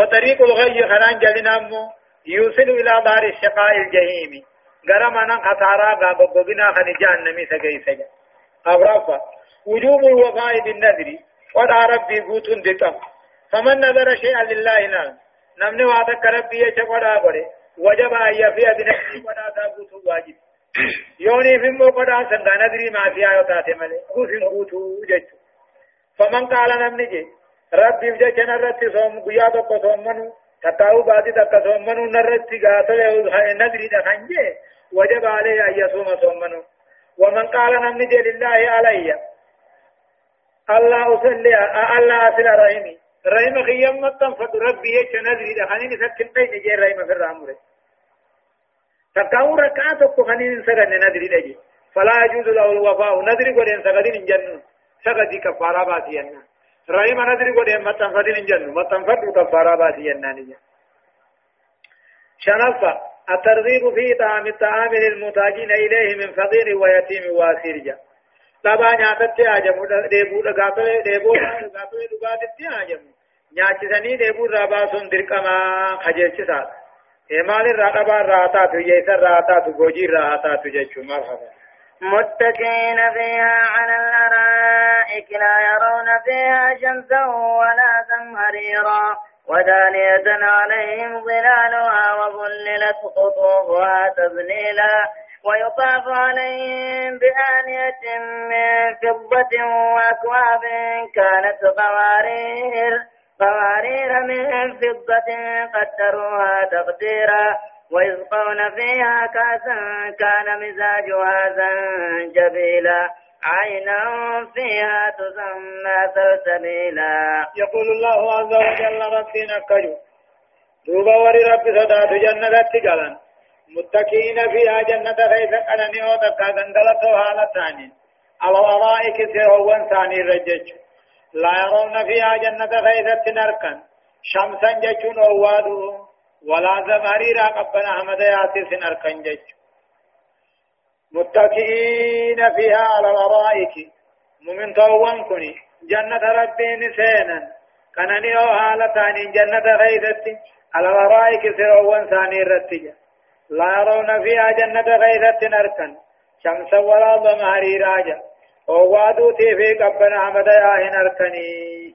وطريق الغي خنان جلنا مو يوصل إلى دار الشقاء الجهيم. غرم أنا خسارة غاببنا خن جهنمي سجي سجا أبرافا وجوب الوفاء بالنذر ودا ربي قوتون دتم. فمن نذر شيئا لله نال نمني وعدك ربي يشقدا قري وجب أن يفي بنفسه ودا تابوت واجب. يوني في مو قدا سنغا نذري ما فيها يوتاتي ملي قوتين قوتو جج فمن قال نمني جي ربي بجج نرتي صوم قيادة قصومنو تتاو بادي تكا صومنو نرتي قاتل نذري دخنجي وجب عليه أن يصوم صومنو ومن قال نمني جي لله علي الله أصلي الله أصل رحمي رحم خيام متن فد ربي يچ نذري دخنين سكن بين جي رحم في الرامره تكاو ركعت کو خنين سغن نذري دجي فلا يجوز له الوفاء نذري قدين سغدين جن سغدي كفارة باسينا رحم نذري قدين متن فدين جن متن فد كفارة باسينا نجي شنفة الترغيب في طعام الطعام للمتاجين إليه من فقير ويتيم واسير جا لبا نياتت آجم ديبو دغاتل ديبو دغاتل دغاتت آجم نياچسني ديبو راباسون درقما خجلچسا ايمال الرقبا راتات يسر راتات گوجي راتات جچو مرحبا متكئين فيها على الأرائك لا يرون فيها شمسا ولا زمهريرا. ودانية عليهم ظلالها وظللت قطوفها تذليلا. ويطاف عليهم بآنية من فضة وأكواب كانت قوارير قوارير من فضة قدروها تقديرا. ويسقون فيها كأسا كان مزاجها زنجبيلا. عينا فيها تسمى سلسبيلا. يقول الله عز وجل ربنا كجو. دوبا وري رب صدات جنة تجلن متكئين فيها جنة خيث قنني وتكا غندلت حالة ثاني. على الأرائك سيهوان ثاني رجج. لا يرون فيها جنة خيث نركا شمسا ججون أوادو. ولا زمهريرا قبنا حمد ياسر سنركا جج. متكئين فيها على الأرائك. ممن طوان جنة ربين سينا كنني أو حالة ثاني جنة خيث على الأرائك سيهوان ثاني رتجا لا يرون فيها جنة غيرة نركا شمسا ولا ضمهري راجا ووادو في قبنا حمد ياهن أركني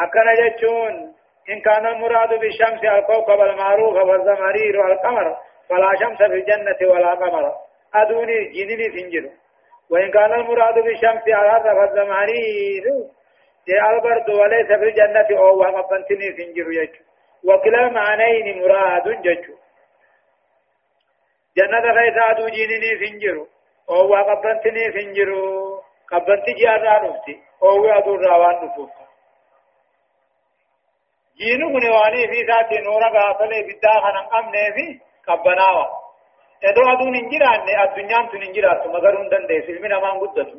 أكن جتشون. إن كان المراد بالشمس الكوكب المعروف والزمهرير والقمر. فلا شمس في الجنة ولا قمر. أدوني جنني سنجر وإن كان المراد بالشمس الأرض والزمهرير جاء البرد وليس في الجنة أو وقبنتني سنجر يجو. وكلا معنين مراد ججو. جنة غيث عدو جينيني فنجرو أو قبنتني فنجرو قبنتي جارا نفتي أو عدو راوان نفوف جينو منواني في ذاتي نورا غافلي بدا خنم امني في قبناوا ادو عدو ننجراني الدنيا تو ننجرات مگر هندن دي سلمي نمان قدت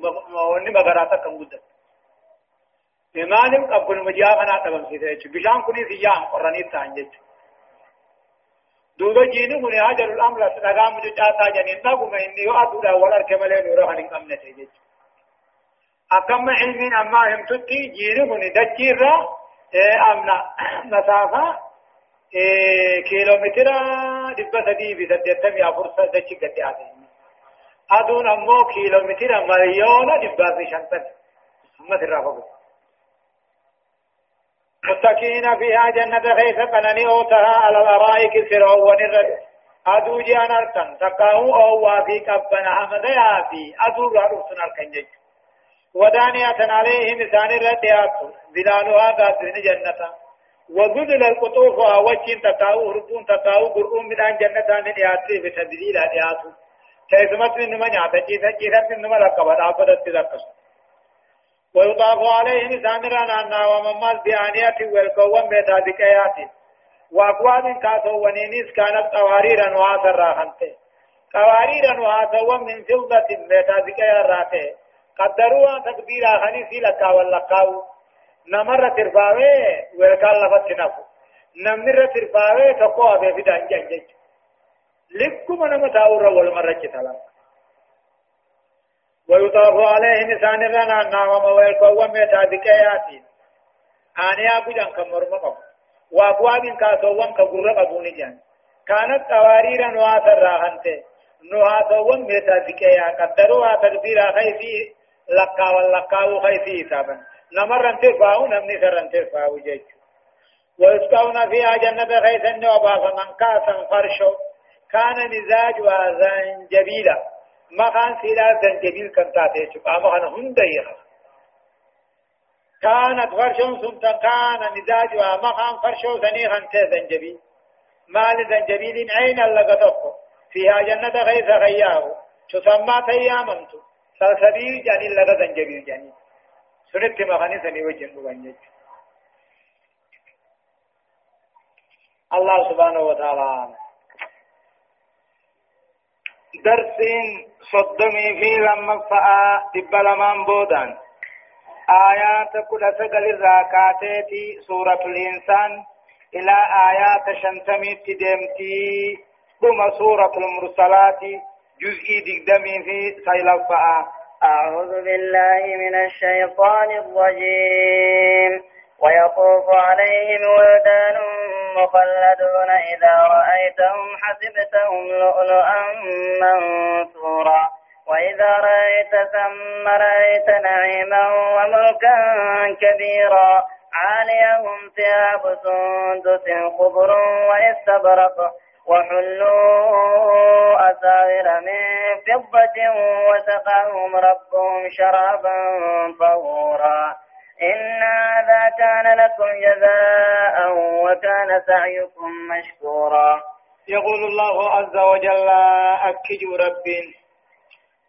وني مغراتا كم قدت إمانم قبل مجيا خنا تبم سيده بشان كوني سيام قراني تانجت دوبا جينو من هاجر الأمر تنغام جاتا جنين نقوم إني وأدولا ولا كمالي نورا هنين أمنا تيجي أكم علمين أما هم تتي جينو من دجيرا أمنا مسافة كيلومتر دبا سدي بسديتم يا فرصة دجي قد آتين أدون أمو كيلومتر مليون دبا في شنطة أما ترافقوا متكئين فيها جنة خيث قنني أوتها على الأرائك سرعون الرد أدو جان أرتن تقاو أو وافي قبنا حمد يافي أدو رأسنا الكنجج ودانية عليه مثال الرد ياتو ظلالها قادرين جنة وذلل القطوف وجين تقاو هربون تقاو قرؤون من جنة من يأتي بتدليل ياتو تيسمت من ياتا جيثا جيثا من من لقبت عبدت تذكسو ويطاف عليهم سامرا أنا وممال بآنية والقوم بتابكيات وأكواب كاتو ونينيس كانت قواريرا وآثر راحنته. قواريرا وآثر من فضة بتابكيات راته قدروها تقديرا خنيسي لكا واللقاو نمر ترفاوه ويقال لفت نفو نمر ترفاوه تقوى بفدان جنجج لكم نمتاور والمرة تلقى ويطاف عليه نسان رنا نعم ويلقوا ميتا بكياتين آنيا بجان كمرمقب وأبواب كاسوان كقرق أبوني جان كانت قواريرا نواتر راهنته نواتوان ميتا ذكيا قدروا تقديرا خيفي لقا واللقاو خيفي حسابا نمر ترفعوا نمني سرن ترفعوا جيش ويسقون فيها جنة خيث وباف من كاسا فرشو كان مزاجها زنجبيلا ما كان سيلا زنجبيل كان تاتي شبا ما كان هنديها كانت فرشو سمتا كان مزاجها ما كان فرشو سنيخا زنجبيل ما لزنجبيل عين لقطفه فيها جنة غيث غياه تسمى تيامنت سلسبيل جاني لغا زنجبيل جاني سنت مغاني سني وجن بغنيت الله سبحانه وتعالى درسين صدمي في لما فأ تبلمان بودان آيات كل سقل الراكاتي سورة الإنسان إلى آيات شنتمي تدمتي ثم سورة المرسلات جزء دقدمي في سيلفاء أعوذ بالله من الشيطان الرجيم. ويطوف عليهم ولدان مخلدون إذا رأيتهم حسبتهم لؤلؤا منثورا. وإذا رأيت ثم رأيت نعيما وملكا كبيرا. عاليهم ثياب سندس خضر واستبرق. وحلوا أساور من فضة وسقاهم ربهم شرابا طهورا. إن هذا كان لكم جزاء وكان سعيكم مشكورا. يقول الله عز وجل أكج رب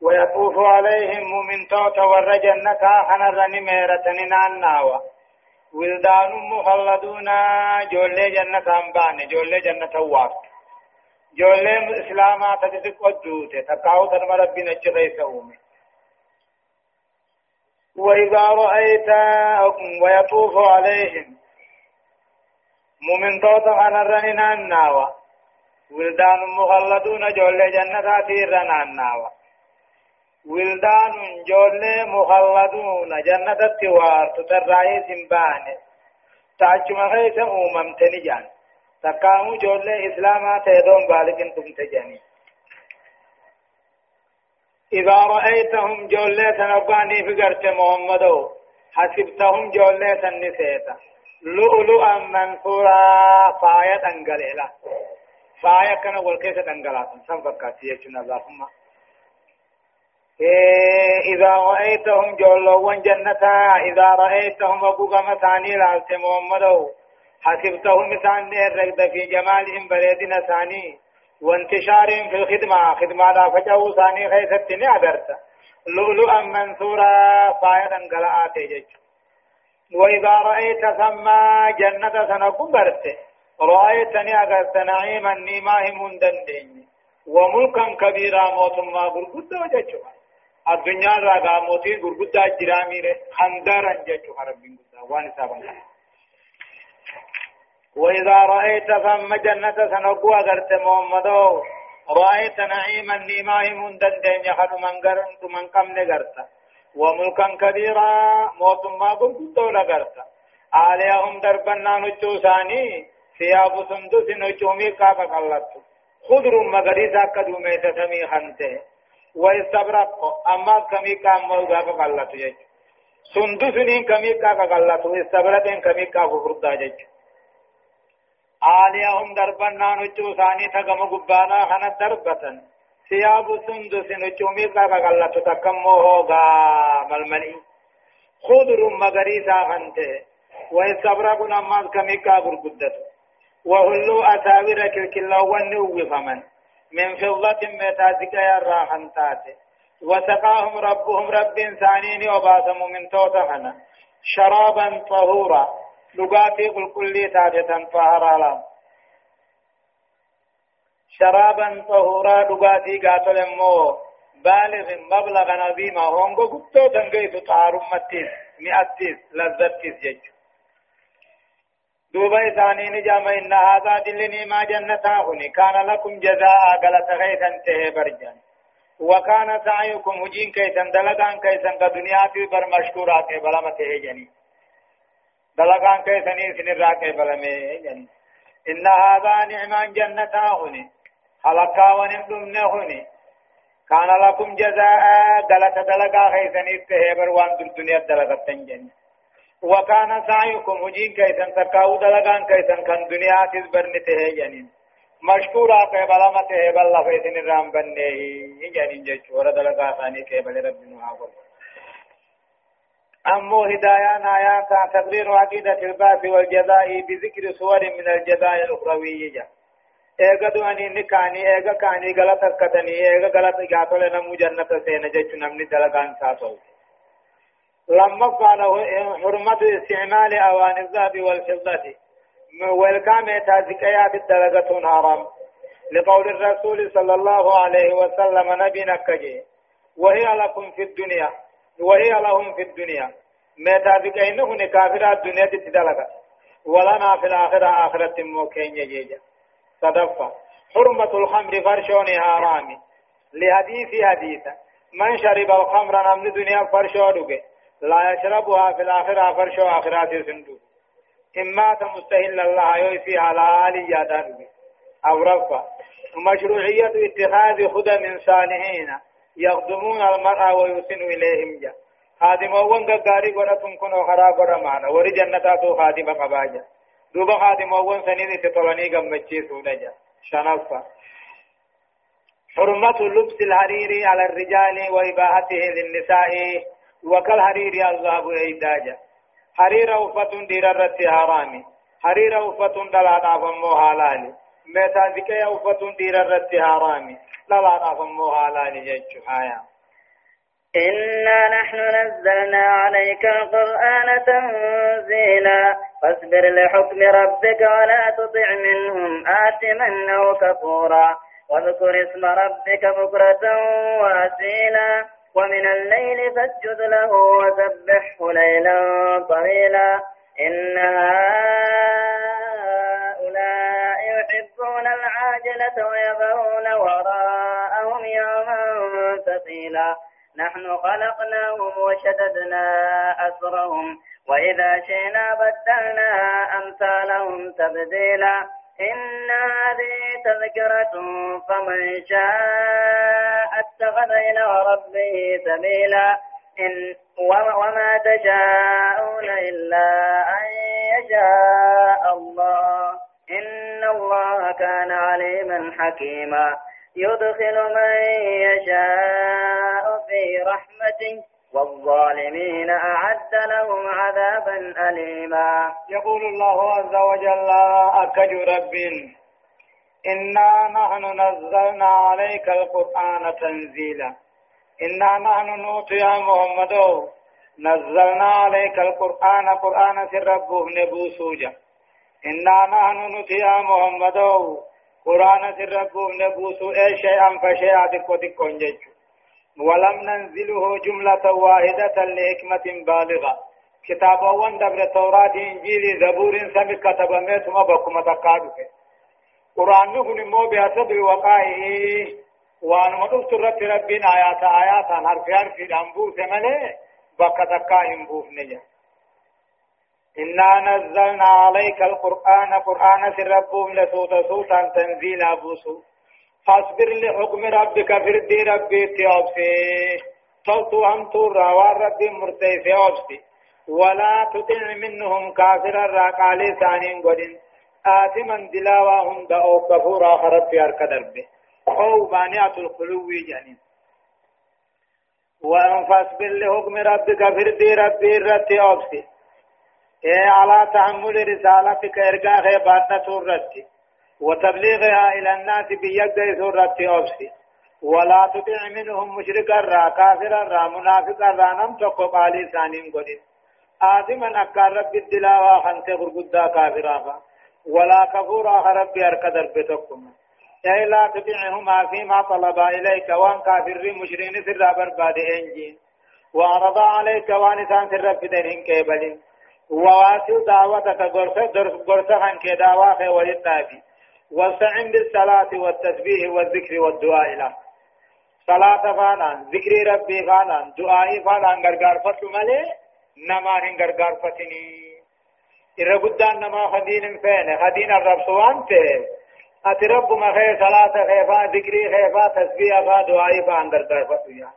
ويطوف عليهم من توت والرجنة حنر نميرة ننعناوة ولدان مخلدون جولي جنة أنبان جولي جنة واقت جولي إسلاما تتسق ودوته تقاو تنم ربي نجريس أومي وإذا رأيت ويطوف عليهم مؤمن توتا أنرن الناوى ولدان مخلدون جولي جنة تيرن الناوى ولدان جولي مخلدون جنة التوار تترعي سنبان تاجم خيس أمم تنجان تقامو جولي إسلاما تيدون بالكن تمتجاني إذا رأيتهم جولة نباني في قرت محمد حسبتهم جولة النسيتا لؤلؤا منثورا فاية أنقليلا فاية كان والكيسة أنقلات سنفكات يجنا اللهم إذا رأيتهم جولوا جنتا إذا رأيتهم أبوك مثاني لعلت محمد حسبتهم مثاني الرقد في جمالهم بريدنا ثاني وانتشارهم في الخدمة خدمة لا فجأوا ثاني خيست نعبرت لؤلؤا منثورا فايدا قلعات جج وإذا رأيت ثم جنة سنكبرت رأيتني أغرت نعيما نيماه دندين وملكا كبيرا موت ما غرقود وججوا الدنيا راغا موتي غرقود جرامي خندرا ججوا ربي وان سابن وإذا رأيت ثم جنة سنقوى غرت محمد رأيت نعيما نيماه من دندين يخد من غرنت من قم نغرت وملكا كبيرا موت ما قلت لغرت عليهم دربنا نجو ثاني ثياب سندس نجومي كاكا قلت. خضر مغريزا كدومي تسمي خنته. ويستبرق أما كمي كام موغا قلت يج سندس كمي كاكا قلت ويستبرق كمي كاكا فردا جج۔ آليهم دربنا نجو ثاني تغم قبانا خنا دربة ثياب سندس قاقا قلت تكمو هوغا ململي خضر مغريسا خنته ويستبرق نماز كمي قاقر قدت وهلو أساور كالكلا ونوي فمن۔ من فضة متازك يا راحن تاتي وسقاهم ربهم رب ثانين وباسم من توتخنا شرابا طهورا. لغاتي قل كل تاجة طهر لهم شرابا طهورا لغاتي قاتل مو. بالغ مبلغ قبتو تنقيت متيس مئتيس لذتيس إساني نجام إن هذا دلني ما كان لكم جزاء غلط غيثا تهي وكان سعيكم هجين كيسا دلقان كيسا كدنيا في برمشكورات بلما تهي جنين دلقان كيسني سن الراكي بلمي يعني إن هذا نعمان جنة هني حلقا ونمدمنا هني كان لكم جزاء دلت دلقا خيسني استهبر وان الدنيا دلقت تنجن وكان سعيكم هجين كيسن تكاو دلقان كيسن كان دنيا تزبرن تهجنين مشكورا قبل ما تهبل لفيسن الرام بنيه جنين جيشورا دلقا ثاني قبل ربنا هاقل أمو هدايان آيات تقرير عقيدة البعث والجزاء بذكر صور من الجزاء الأخروي جاء ايغا دواني نكاني ايغا كاني غلط كتني ايغا غلط غاتول نمو جنة سين جچ نمني دلغان ساتو. لما قال حرمة استعمال اواني الذهب والفضة. والكام تازكيات الدلغة حرام لقول الرسول صلى الله عليه وسلم نبي نكجي وهي لكم في الدنيا وهي لهم في الدنيا ما تازكينه نكافر الدنيا تدلغة ولنا في الآخرة آخرة موكين يجيجا صدفة حرمة الخمر فرشون حرامي لحديث حديثة من شرب الخمر نمن دنيا فرشو لا يشربها في الآخرة فرشو آخرات سندوق إن مات مستهل الله يوسي على آل يادا أو رفع. مشروعية اتخاذ خدم صالحين يخدمون المرأة ويسن إليهم. جا خادم وان غاري غرتم كنو خرا غرا معنا وري جنتاتو خادم قباجا. دوبا خادم وان سنين تطلني غمچي سودجا. شنفا حرمة لبس الحرير على الرجال وإباحته للنساء. وكالحرير الذهب إيداجا. حرير وفتن دير الرت حرامي حرير وفتن دلانا فمو حلالي ميتا ذكي وفتن دير الرت حرامي دلانا فمو حلالي جيتشو حيا إنا نحن نزلنا عليك القرآن تنزيلا فاصبر لحكم ربك ولا تطع منهم آثما أو كفورا واذكر اسم ربك بكرة وأسيلا ومن الليل فاسجد له وسبحه ليلا طويلا. إن هؤلاء يحبون العاجلة ويذرون وراءهم يوما ثقيلا. نحن خلقناهم وشددنا أسرهم وإذا شئنا بدلنا أمثالهم تبديلا. إن هذه تذكرة فمن شاء اتخذ إلى ربه سبيلا. إن وما تشاءون إلا أن يشاء الله. إن الله كان عليما حكيما. يدخل من يشاء في رحمته والظالمين أعد لهم عذابا أليما. يقول الله عز وجل أكج رب إنا نحن نزلنا عليك القرآن تنزيلا. إنا نحن نوت يا محمد. نزلنا عليك القرآن قرآن سربه نبوسوجا إنا نحن نوت يا محمد قرآن سربه نبوسو أي شيئا فشيئا تكو تكو ولم ننزله جملة واحدة لحكمة بالغة. كتاب وان دبر توراة إنجيل زبور سمي كتب ميتما بكما تقادك قرآن نهن مو بحسب الوقائع وان مدفت رب ربنا آيات آيات حرف حرف الأنبوس ملي بك تقاهم بوف نجا إنا نزلنا عليك القرآن قرآن سربهم لسوت سوتا تنزيل أبوسو فاصبر لحكم ربك فردي ربي تيوبسي توتو هم تور روار ربي مرتي تيوبسي ولا تطع منهم كافرا راقالي ثانين قدن آثما دلاوا هم دعو كفورا خرب في أركدر به أو مانعة الخلو جانين وأن فاصبر لحكم ربك فردي ربي رتي أوبسي إيه على تحمل رسالتك إرقاء غيباتنا تورتي وتبليغها إلى الناس بيد سورة أوبسي ولا تطع منهم مشركا را كافرا را منافقا را نم تقو قالي سانين قدين آثما أكار رب الدلاوة خنت غرقدا كافرا ولا كفورا رب أركدر بتقم أي لا تطعهما فيما طلب إليك وأن كافر مشرين سر برباد إنجين وعرض عليك وانسان سر بدين كيبلين وواسل دعوتك غرسة غرسة عن كدعوة وللنبي واستعن بالصلاة والتسبيح والذكر والدعاء له. صلاة فانا ذكر ربي فانا دعاء فانا غرغر فتو ملي نما هن غرغر فتني. إذا قدان نما خدين فين خدين الرب سوانت أتي رب ما خير صلاة خيفا ذكري خيفا تسبيح فا دعائي فا أندر درفتو يا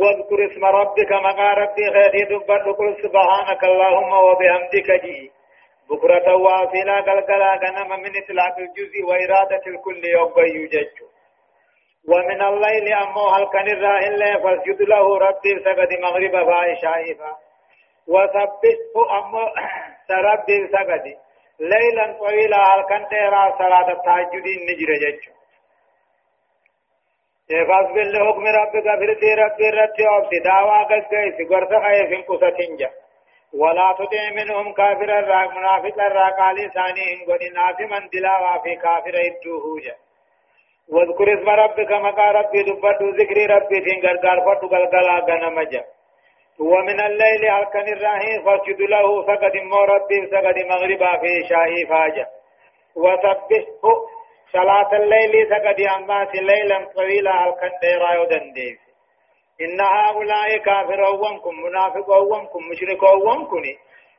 واذكر اسم ربك مقا ربي خيري دبر قل سبحانك اللهم وبحمدك جي بكرة وافلا قلقلا غنم من إطلاق الجزء وإرادة الكل يوم يجج ومن الليل أمو هل كان الراهن فاسجد له ربي سقد مغرب فائشائفا وسبحه أمو سربي سقد. ليلا طويلا هل كان تيرا صلاة التهجد نجر جج. فاصبر لحكم ربك فرتي ربي رتي أبسي دعوة قد قرص خيف قصة ولا تطع منهم كافر الراق. منافق الراق. علي ثاني قد ناس من دلا وفي كافر الدوهوجة واذكر اسم ربك مقا ربي. دبت ذكر ربي. تين غرغر فتو غلغلا غنمجا. ومن الليل هلكن الراهي فاسجد له فقد مو ربي فقد مغربا في شاهي فاجا وسبحه صلاة الليل فقد أمات ليلا طويلا هلكن ديرا يدنديف إن هؤلاء كافرون منافقون مشركون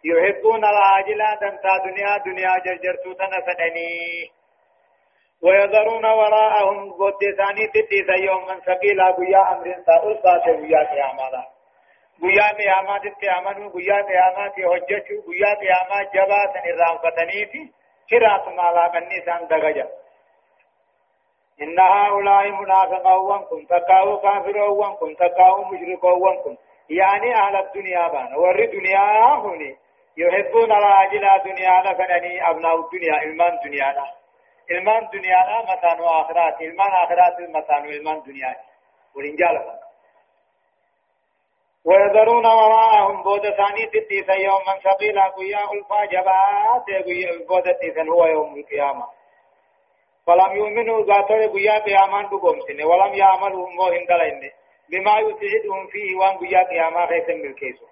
يحبون العاجلة تنتا دنيا دنيا جرجرتو تنفدني. ويذرون وراءهم قدساني تتيسا يوما ثقيلا قيا أمر تأول ساتي قيا قيامالا قيا قيامات التيامنو قيا قيامات حجتو قيا قيامات جبات نظام فتنيتي كرات مالا مني سان دغجا إن هؤلاء منافقون كن تقاو كافرون كن تقاو مشركون كن يعني أهل الدنيا بان ور الدنيا هوني يحبون العاجلة دنيا لفنني أبناء الدنيا إلمان دنيا لا إلمان دنيا لا متان وآخرات إلمان آخرات المتان وإلمان دنيا ورنجال ويذرون وراءهم بود ثاني تتيسا يوما ثقيلا قيا ألفا جبات بود تيسا هو يوم القيامة. فلم يؤمنوا ذاتوا بيا قيامان دقوم سنة ولم يعملوا مو هندلين. بما يسعدهم فيه وان بيا قياما خيس ملكيسو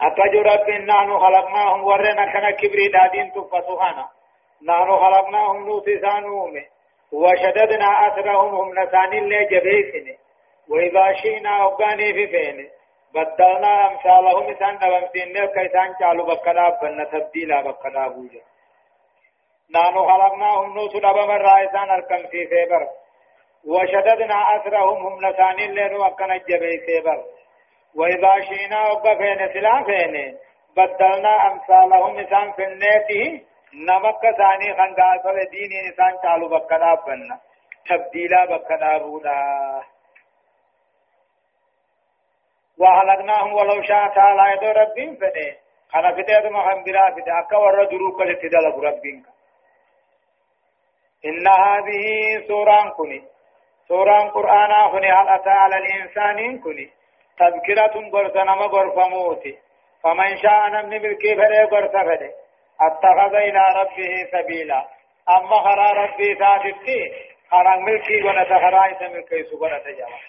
أتجو رب نحن خلقناهم ورنا كنا كبري دادين تفسوهانا نحن خلقناهم نوتسان أومي وشددنا أسرهم هم نسان اللي جبيسن وإذا شئنا أبقاني في فين. بدلنا أمثالهم إسان نبمسين كيسان قالوا بكنا بنا تبديلا بكنا بوجا نانو خلقناهم دبا من رائسان أركم في سيبر. وشددنا أسرهم هم نسان اللين وكنا جبي سيبر. وإذا شئنا وقا فين. سلا فين. بدلنا أمثالهم إسان في النيته نمك ثاني خنقاصر دين إنسان قالوا بكنا بنا تبديلا بكنا بودا وخلقناهم ولو شاء تعالى يدو ربهم فده خنا فده ما هم بلا فده أكا ورد دروك لتدلق ربهم. إن هذه سورة كني. سورة قرآن كني هل أتى على الإنسان كني. تذكرة قرصنا ما قرفموتي فمن شاء نمني بالكي فلي قرص فلي اتخذ إلى ربه سبيلا. أما خرا ربي ثابتي خرا ملكي ونتخرا ملكي سبنا تجاوز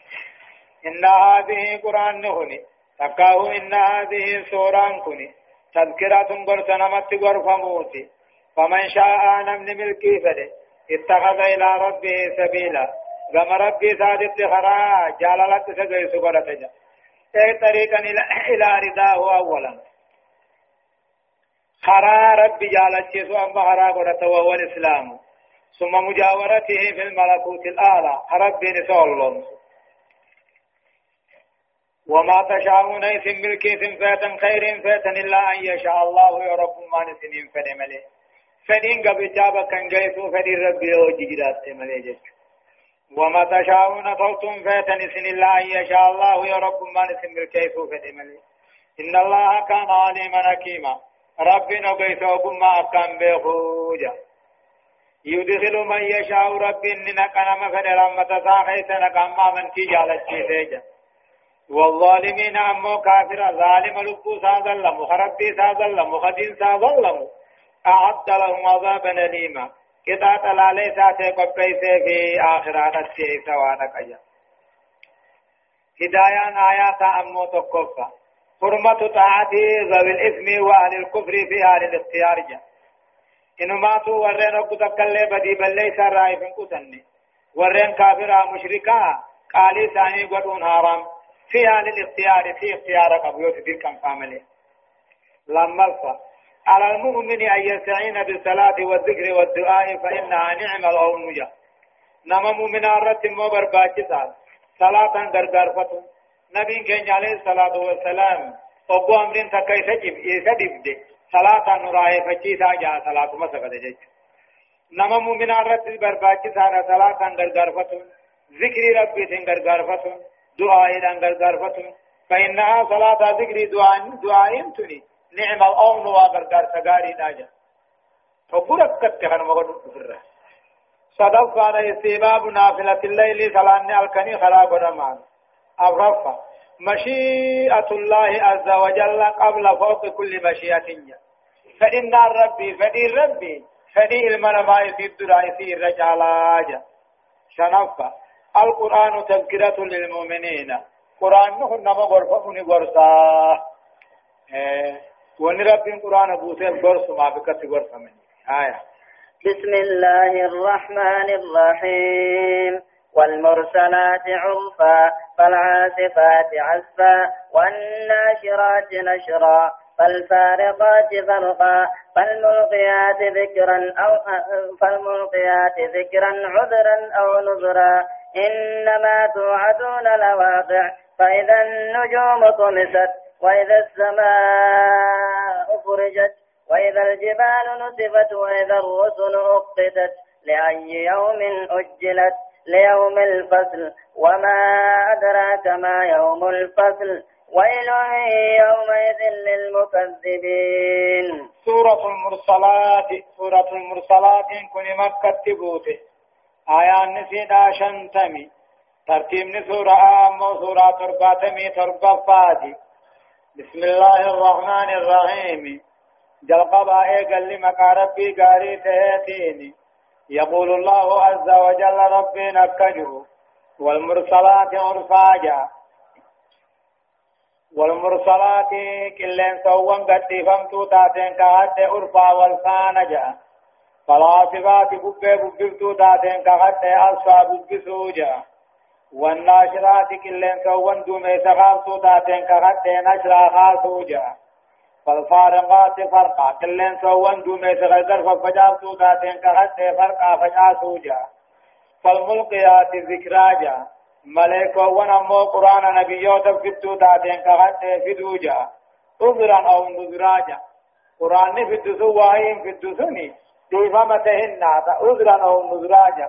إن هذه قرآن نهني. تقاه إن هذه سورة كني. تذكرة قرصنا مت قرفموتي فمن شاء نمني ملكي فلي اتخذ إلى ربه سبيلا. كما ربي سادت خرا. جاللت سجي سبرة جا. أي طريقا إلى رداه أولا. خرا ربي جالت سو أما خرا قرة وهو الإسلام. ثم مجاورته في الملكوت الأعلى. ربي نسول الله. وما تشاءون إثم ملكي فاتا خير فاتا إلا أن يشاء الله يا رب ما نسنين فنمله فدين قبل كان جيسو فدين ربي وجي جرات ملي وما تشاءون فوتم فاتن سن الله يشاء الله يا رب ما فدين ملي. إن الله كان عليما حكيما. ربنا قيسو كما كان بخوجا. يدخل من يشاء رب إننا كان مفد رحمة ساخيتنا كما من كي جالت سيجا والظالمين أمو كافر ظالم لبو ساظلم خربي ساظلم خدين ساظلم أعد لهم عذابا أليما. كتا تلالي ساتي قبقيسي في آخرانة سوانا قيا. هدايان آيات أمو تقفى حرمة طاعته ذوي الإثم وأهل الكفر في أهل الاختيار جا. إنما تو ورين أبو تكالي بدي بلي سراي فنكو سني ورين كافرا مشركا قالي ثاني قدون حرام. فيها للإختيار في اختيار قبيوت تلك الفاملي لما على المؤمن أن يستعين بالصلاة والذكر والدعاء فإنها نعم الأونجة نما مؤمن الرت مو برباكسا صلاة غرغر فتو. نبي كان عليه الصلاة والسلام. أبو أمرين تكاي سجب يسدب دي. صلاة نراي فچيسا جا صلاة مسكت جيش. نما مؤمن الرت برباكسا صلاة غرغر فتو. ذكر ربي تنغرغر فتو. دعاء تنغرغر فتو فإنها صلاة ذكر دعاء دعاء تني. نعم الأون وغرغر سغاري داجا فبرك كتخن مغن فره صدق كان استباب نافلة الليل صلاة الكني خراب رمان أغرفة مشيئة الله عز وجل قبل فوق كل مشيئة فإن ربي فدي ربي فدي المنما يسيد رئيسي الرجالاج شنفة القرآن تذكرة للمؤمنين. قرآن نحن نما غرفة غرفة إيه وان رب القرآن بوسيف قرص ما بكت قرص من آية. بسم الله الرحمن الرحيم. والمرسلات عرفا فالعاصفات عصفا والناشرات نشرا فالفارقات فرقا فالملقيات ذكرا أو فالملقيات ذكرا عذرا أو نذرا. إنما توعدون لواقع فإذا النجوم طمست وإذا السماء فرجت وإذا الجبال نسفت وإذا الرسل أقتت لأي يوم أجلت؟ ليوم الفصل. وما أدراك ما يوم الفصل؟ ويل يومئذ للمكذبين. سورة المرسلات سورة المرسلات كن مكة تبوته. آيان نسيدا شنتمي ترتيب سورة آمو سورة ترباتمي تربفاتي بسم الله الرحمن الرحيم جلقبا قال لي ربي قاري تهاتيني يقول الله عز وجل ربي نكجه والمرسلات عرفاجا. والمرسلات كلين سوان قد فمتو تاتين كهد عرفا والفانجا. فالعاصفات ببه ببفتو تاتين كهد أصفا ببسوجا والناشرات كلين كون دومي سغابتو تاتين كغتي نشرا خاصو جا فالفارقات فرقا كلين كون دومي سغيدر ففجابتو تاتين كغتي فرقا فجاسو جا فالملقيات ذكرا جا ملائكة ونمو قرآن نبيوت فتو تاتين كغتي فدو جا عذرا أو نذرا جا قرآن فدو سواهين فدو سني. ديفمتهن عذرا أو نذرا جا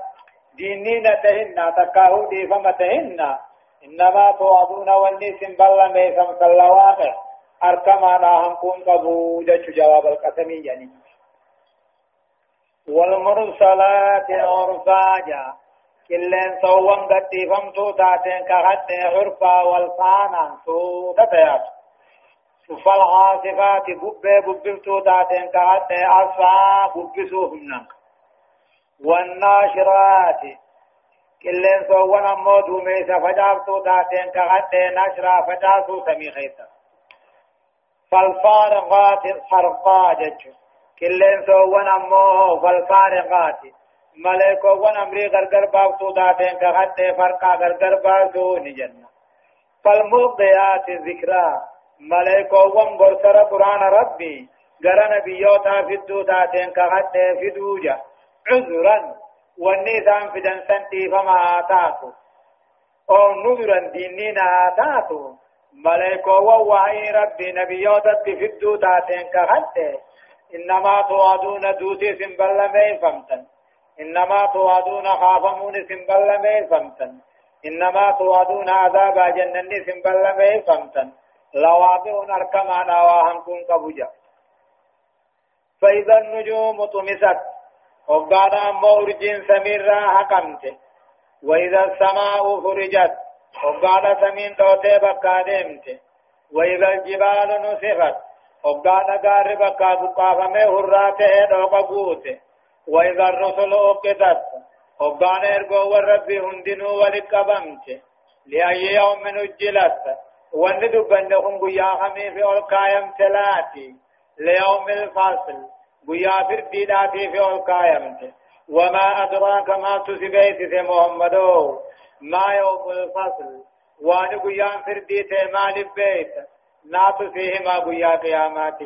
دينينا تهنا تكاهو دي فما تهنا إنما توعدون والنسم بل ميسم كالواقع أركما ناهم كون قبو جتش جواب القسم يعني والمرسلات عرفاجا كلين صوان قد فمتو تاتين كغد عرفا والفانا سو تتيات فالعاصفات ببه ببفتو تاتين كغد أصفا ببسوهم نك والناشرات كلين سوون أمو دوميسا فجابتو تاتين كغتين نشرا فجاسو سمي خيسا فالفارقات فرقا ججو. كلين سوون أمو فالفارقات ملائكو ون أمري غرغر بافتو تاتين كغتين فرقا غرغر بافتو نجنة. فالملقيات ذكرا. ملائكو ون برسر قرآن ربي غرى نبيوتا فدو تاتين كغتين فدوجا عذرا والنظام في دنسنتي فما آتاتو. أو نذرا دينينا آتاتو. ملائكة ووحي ربي نبيوتا تفدو تاتين كهنته إنما توعدون دوسي سنبال مي فمتن. إنما توعدون خافمون سنبال مي فمتن. إنما توعدون عذاب جنن سنبال مي فمتن لوابئون أركمانا واهم كن قبجا فإذا النجوم طمست وقال أمو أرجين سميرا حكمت وإذا السماء فرجت وقال سمين توتي بكا ديمت. وإذا الجبال نسفت وقال قار بكا بقافمي هراته دوق قوت وإذا الرسل أقدت وقال إرقو والرب هندنو ولقبمت لأي يوم أجلت وندبنهم قيا خميف والقايم تلاتي ليوم الفصل گویا پھر دیدا تھی فی القائمت وما أدراك ما تسبيت في محمد ما يوم الفصل وان قيام فردي تمال بيت نات فيهما قيا قيامات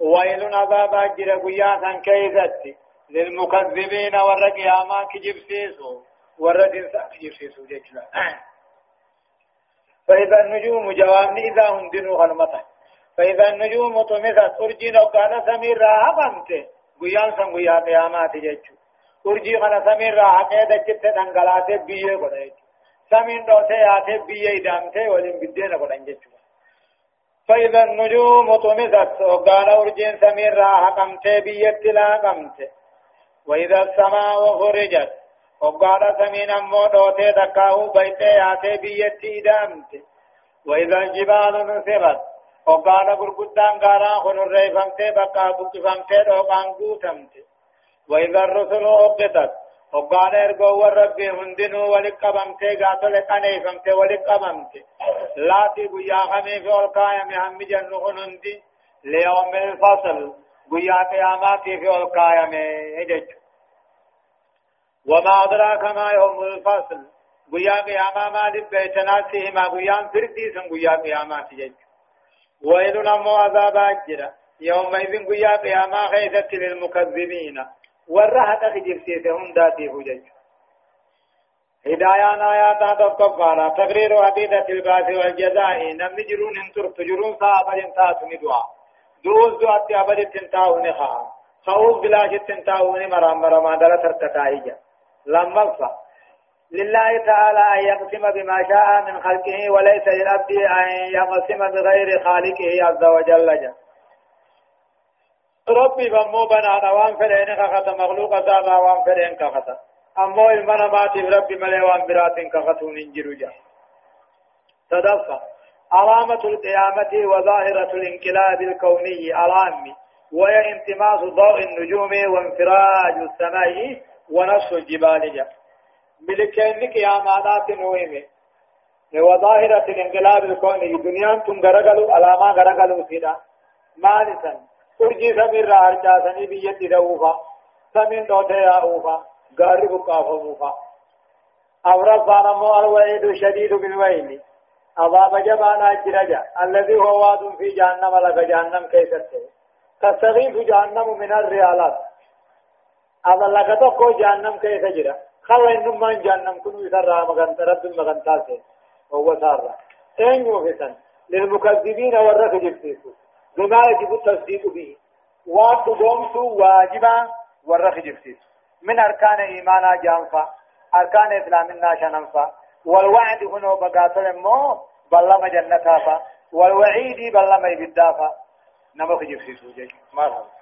ويل عذاب أجر قيا كان كيزت للمكذبين ور قياما كجب سيسو ور دنسا كجب سيسو جيشلا فإذا النجوم جوابني إذا هم دنو غلمتا فإذا النجوم طمست أرجين وقال سمير راها قمت قيان سن قيا قيامات جيشو أرجي خنا سمير قيدة جبت دنقلات بيه قد سمين دوتي ياتي بيه إدامتي ولين بدين قد انجيشو فإذا النجوم طمست وقال أرجين سمير راها قمت بيه لا قمت وإذا السماء فرجت وقال سمين أمو دوتي دكاهو بيتي ياتي بيتي دامت وإذا الجبال نصرت وقال قرقدان قارا خنر ريفمت بقا بقفمت دوقان قوتمت وإذا الرسل أقتت وقال ارقوا والرب هندنوا ولقبمت قاتل قنيفمت ولقبمت لا تبيا خمي في القايم هم جنو هندي ليوم الفصل قيا قياماتي في القايم هجج وما أدراك ما يوم الفصل. قيا قياما ما لبيتنا سيهما قيام فردي سن قيا قيامات جج ويل نمو عذاب أجرا يومئذ قيا قياما خيثت للمكذبين. ورهت أخجر سيتهم داتي هجج هدايان آيات تقفارا تقرير عقيدة الباث والجزاء. نم جرون انتر تجرون صابر انتات ندعا دوز دو أتي أبد تنتاو نخا. خوف بلاش تنتاو نمرام مرما دل ترتتائجا لما لله تعالى أن يقسم بما شاء من خلقه وليس للعبد أن يقسم بغير خالقه عز وجل. جل ربي بمو بنا دوام فرين كخت مخلوق ذا وام فرين كخت أمو المنا ماتي ربي ملي وام برات كختون انجرو جا. تدفع. علامة القيامة وظاهرة الانقلاب الكوني العام وهي انتماس ضوء النجوم وانفراج السماء ونصف الجبال جا. ملكين قيامات نويمة. وظاهرة الانقلاب الكوني دنيا تم غرغلو علامة غرغلو سيدا. مالسا urjii samirraa harcaasanii biyyatti dha'uufa samiin dhootee yaa'uufa gaarri buqqaafamuufa afraffaan ammoo alwa'iidu shadiidu bilwayli عذاب جبانا الجرجة الذي هو واد في جهنم لك جهنم كيف تستغيث جهنم من الريالات. لك تقو جهنم كيف جرى خلا إنما جهنم كنو يسرى مغنط رب مغنطاسه وهو سارة. أين يوفسن للمكذبين والرك جبتيسو. بما يجب التصديق به. وقدومت واجبا والرخ جبسيس من أركان إيمانا جانفا أركان إسلامنا شننفا. والوعد هنا بقاتل مو بلما جنتها والوعيد بلما يبدافا نمك جبسيس وجي مرحبا.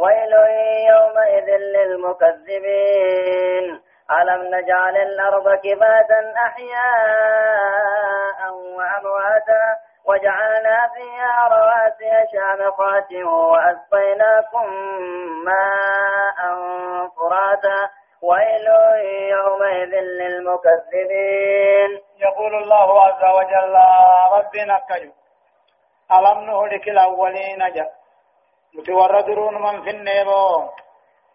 ويل يومئذ للمكذبين. ألم نجعل الأرض كفاتا أحياء وأمواتا وجعلنا فيها رواسي شامخات وأسقيناكم ماء فراتا. ويل يومئذ للمكذبين. يقول الله عز وجل ربنا كجو ألم نهلك الأولين جاء متوردرون من في النيمو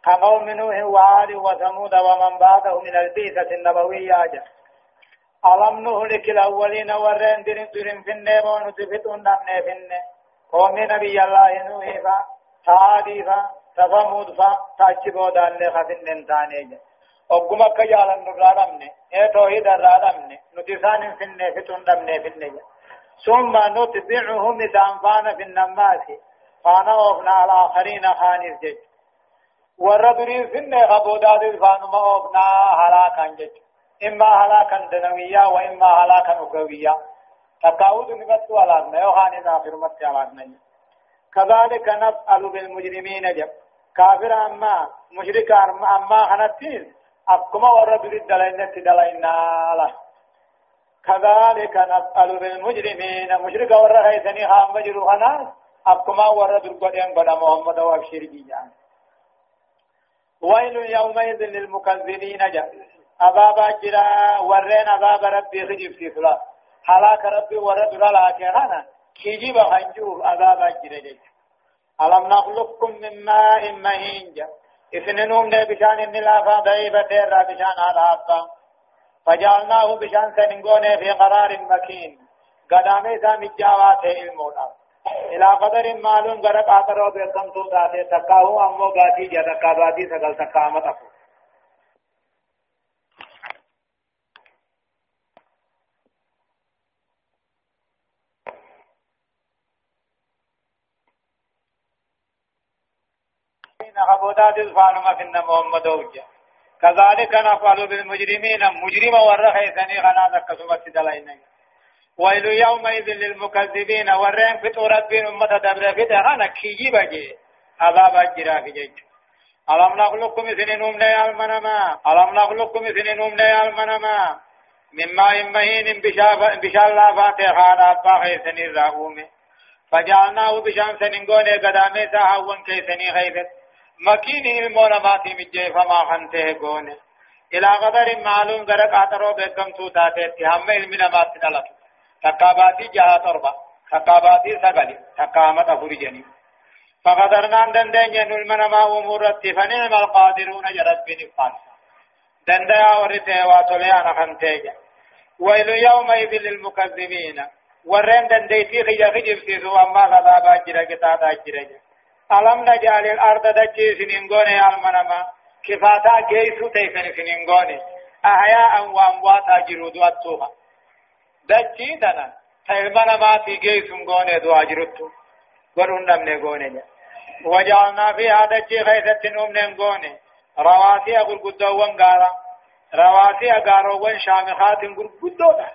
كقوم نوح وعاد وثمود ومن بعده من البيثة النبوية ألم نهلك الأولين ورين درين درين في النيم ونتفتون نمني في النيم قوم نبي الله نوح فا تادي فا تفمود فا تاچبو دان خفن ننتاني وقم كجالا نرادمني اي توحيد الرادمني نتسان في النيم فتون نمني في النيم ثم نتبعهم تنفان في النماس فانا على آخرين خانيس جج ورد في النيم خبودات فانما أفنا هلاكا جج إما هلاكا دنويا وإما هلاكا أخرويا تقاود نمت ولا ما يوهان آخر مت على كذلك نفعل بالمجرمين جب. كافر أما مشرك أما خنتين أكما ورد الدلائن تدلائن له كذلك نفعل بالمجرمين مشرك ورهيتني خام مجرو خناس أبكما ورد القرآن بنا محمد وابشر جيجان ويل يومئذ للمكذبين جاء أبابا جرا ورين أباب ربي خجب في صلاة حلاك ربي ورد لا كهانا كيجيب خنجوب أبابا جرا جاء ألم نخلقكم من ماء مهين جاء إثننهم بشان النلافة ضعيبة را بشان على فجعلناه بشان سننقونه في قرار مكين قدامي سامي جاوات المولا إلى قدر معلوم غرق آترو بيكم تو تاتي تقاهو أمو غاتي جا تقاباتي سقل تقامت أفو عبودات الفانما في محمد وجه. كذلك نفعل بالمجرمين مجرم ورخيثني غنا كسبت دلائنا ويل يومئذ للمكذبين ورين فتو ربين أمة دبر فتا غنا كيجي بجي. عذاب الجرا في جيج. ألم نخلقكم إذن نمنا المنما؟ ألم نخلقكم إذن نمنا المنما؟ من ماء مهين بشال لا فاتحان أبا خيثني الرأومي فجعلناه بشان سننقوني قدامي ساحوان كيثني خيثت. مكين المونا ماتي مجي فما خنته قونه إلى قدر معلوم غرق آترو بكم توتاتي. هم علمنا ما تدلت تقاباتي جهة تربة تقاباتي سغلي تقامت فرجني فقدرنا دندن المنا ما أمورت فنعم القادرون جرد بنفان دندیا ورته واتولیا نخنتيجا ويل يومئذ للمكذبين ورين دنديتي خيا خجب سيسو أما غضابا جرا كتاتا جرا ألم نجعل الأرض دجي سننغوني المنما كفاتا جيسو تيسن سننغوني أحياء وأمواتا جرود واتوها دجي دنا تيمنما في جيسو غوني دوا جرودتو ورون نمني غوني وجعلنا فيها دجي غيثة نمني غوني رواسي أقول قدوان غارا رواسي أقاروان شامخات قدودا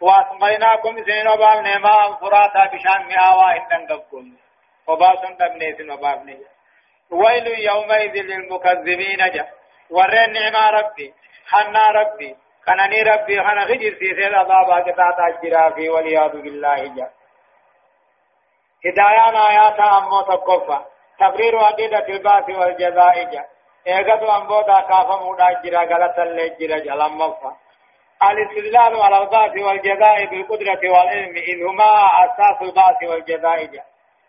واسقيناكم سينو باب نما فراتا بشان مئاوا هندن قبقون وباسن دمنيسن وبابني ويل يومئذ للمكذبين جا. ورين نعمة ربي حنا ربي كنني ربي خنا خجر سيسي الأضابا كتاتا جرافي والعياذ بالله جا هدايان آيات أمو تقفى تقرير عقيدة الباس والجزاء جا ايغتو أمبو دا كافا مودا جرا غلطا لجرا جلم مفا الاستدلال على الباس والجزاء بالقدرة والعلم إذ هما أساس الباس والجزاء جا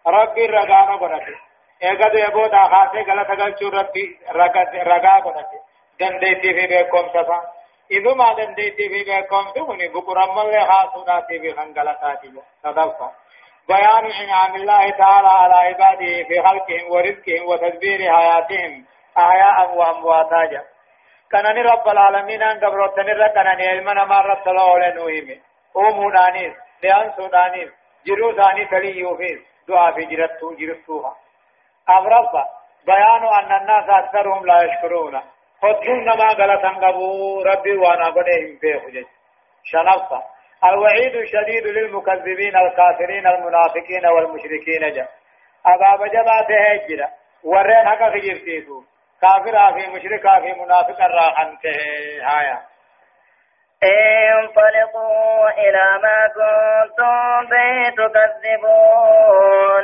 ربي رغانا godhate eegatu ebooda kaasee galata galchuu rabbi ragaa godhate dandeettii fi beekomsa iduma dandeettii fi beekomsi kun buqurammallee haasuudhaatii fi kan galataati sadaffaa بيان إنعام الله تعالى على عباده في خلقهم ورزقهم وتدبير حياتهم أحياء وأمواتا كان رب العالمين أن قبرتني ركنا علمنا ما رب الله لنوهم أمو دانيس لأن سودانيس جرو دانيس لي يوفيس دعاء في جرتو جرتوها أمرفا بيان أن الناس أكثرهم لا يشكرون خدهم نما غلطا قبو ربي وأنا قدهم في خجج شنفا الوعيد الشديد للمكذبين الكافرين المنافقين والمشركين جا أباب جبات هجرة ورين حقا خجر سيسو كافر في مشرك في منافق الراحن هايا انطلقوا إلى ما كنتم به تكذبون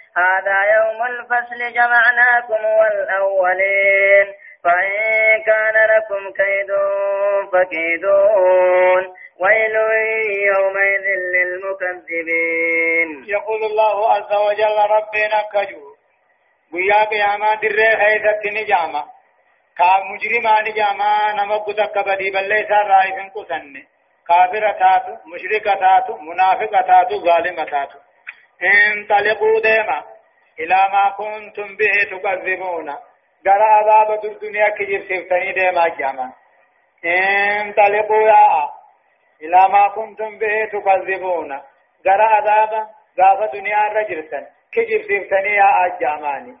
هذا يوم الفصل جمعناكم والأولين. فإن كان لكم كيد فكيدون. ويل يومئذ للمكذبين. يقول الله عز وجل ربنا كجو ويا قياما در خيثت نجاما. كا مجرما نجاما نمق تكبدي بل ليس رائف قسن. كافر تاتو مشرك تاتو منافق تاتو ظالم تاتو. انطلقوا ديما. إلى ما كنتم به تكذبون. قال عذاب الدنيا كجير سيفتني ديما جاما. انطلقوا يا. إلى ما كنتم به تكذبون. قرأ عذابا قاف دنيا رجلتا كجب سيفتني يا أجاماني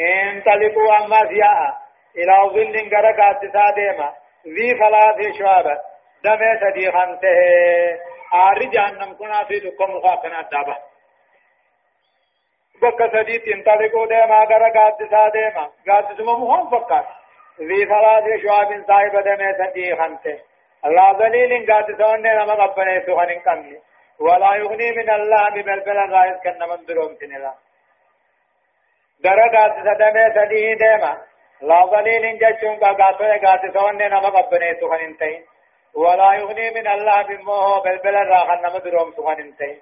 انطلقوا أما زياء إلى ظل قرأ قادسا ديما. ذي ثلاث شعب دمي سدي خمسه آر جهنم كنا في دكم مخاقنا دابا. بك سدي تنطلقوا ديما قرأ قادسا ديما قادسما مهم فقط ذي ثلاث شعب صاحب دمي سدي خمسه الله ذليل قاد سوني نما قبني سوخن كمي ولا يغني من الله ببلبل غايز كن من دروم سنلا درا قاد سدمي سديه ديما لا ذليل جچون کا قاتو قاد سوني نما قبني سوخن انتين ولا يغني من الله بموه بلبل راخن نما دروم سوخن انتين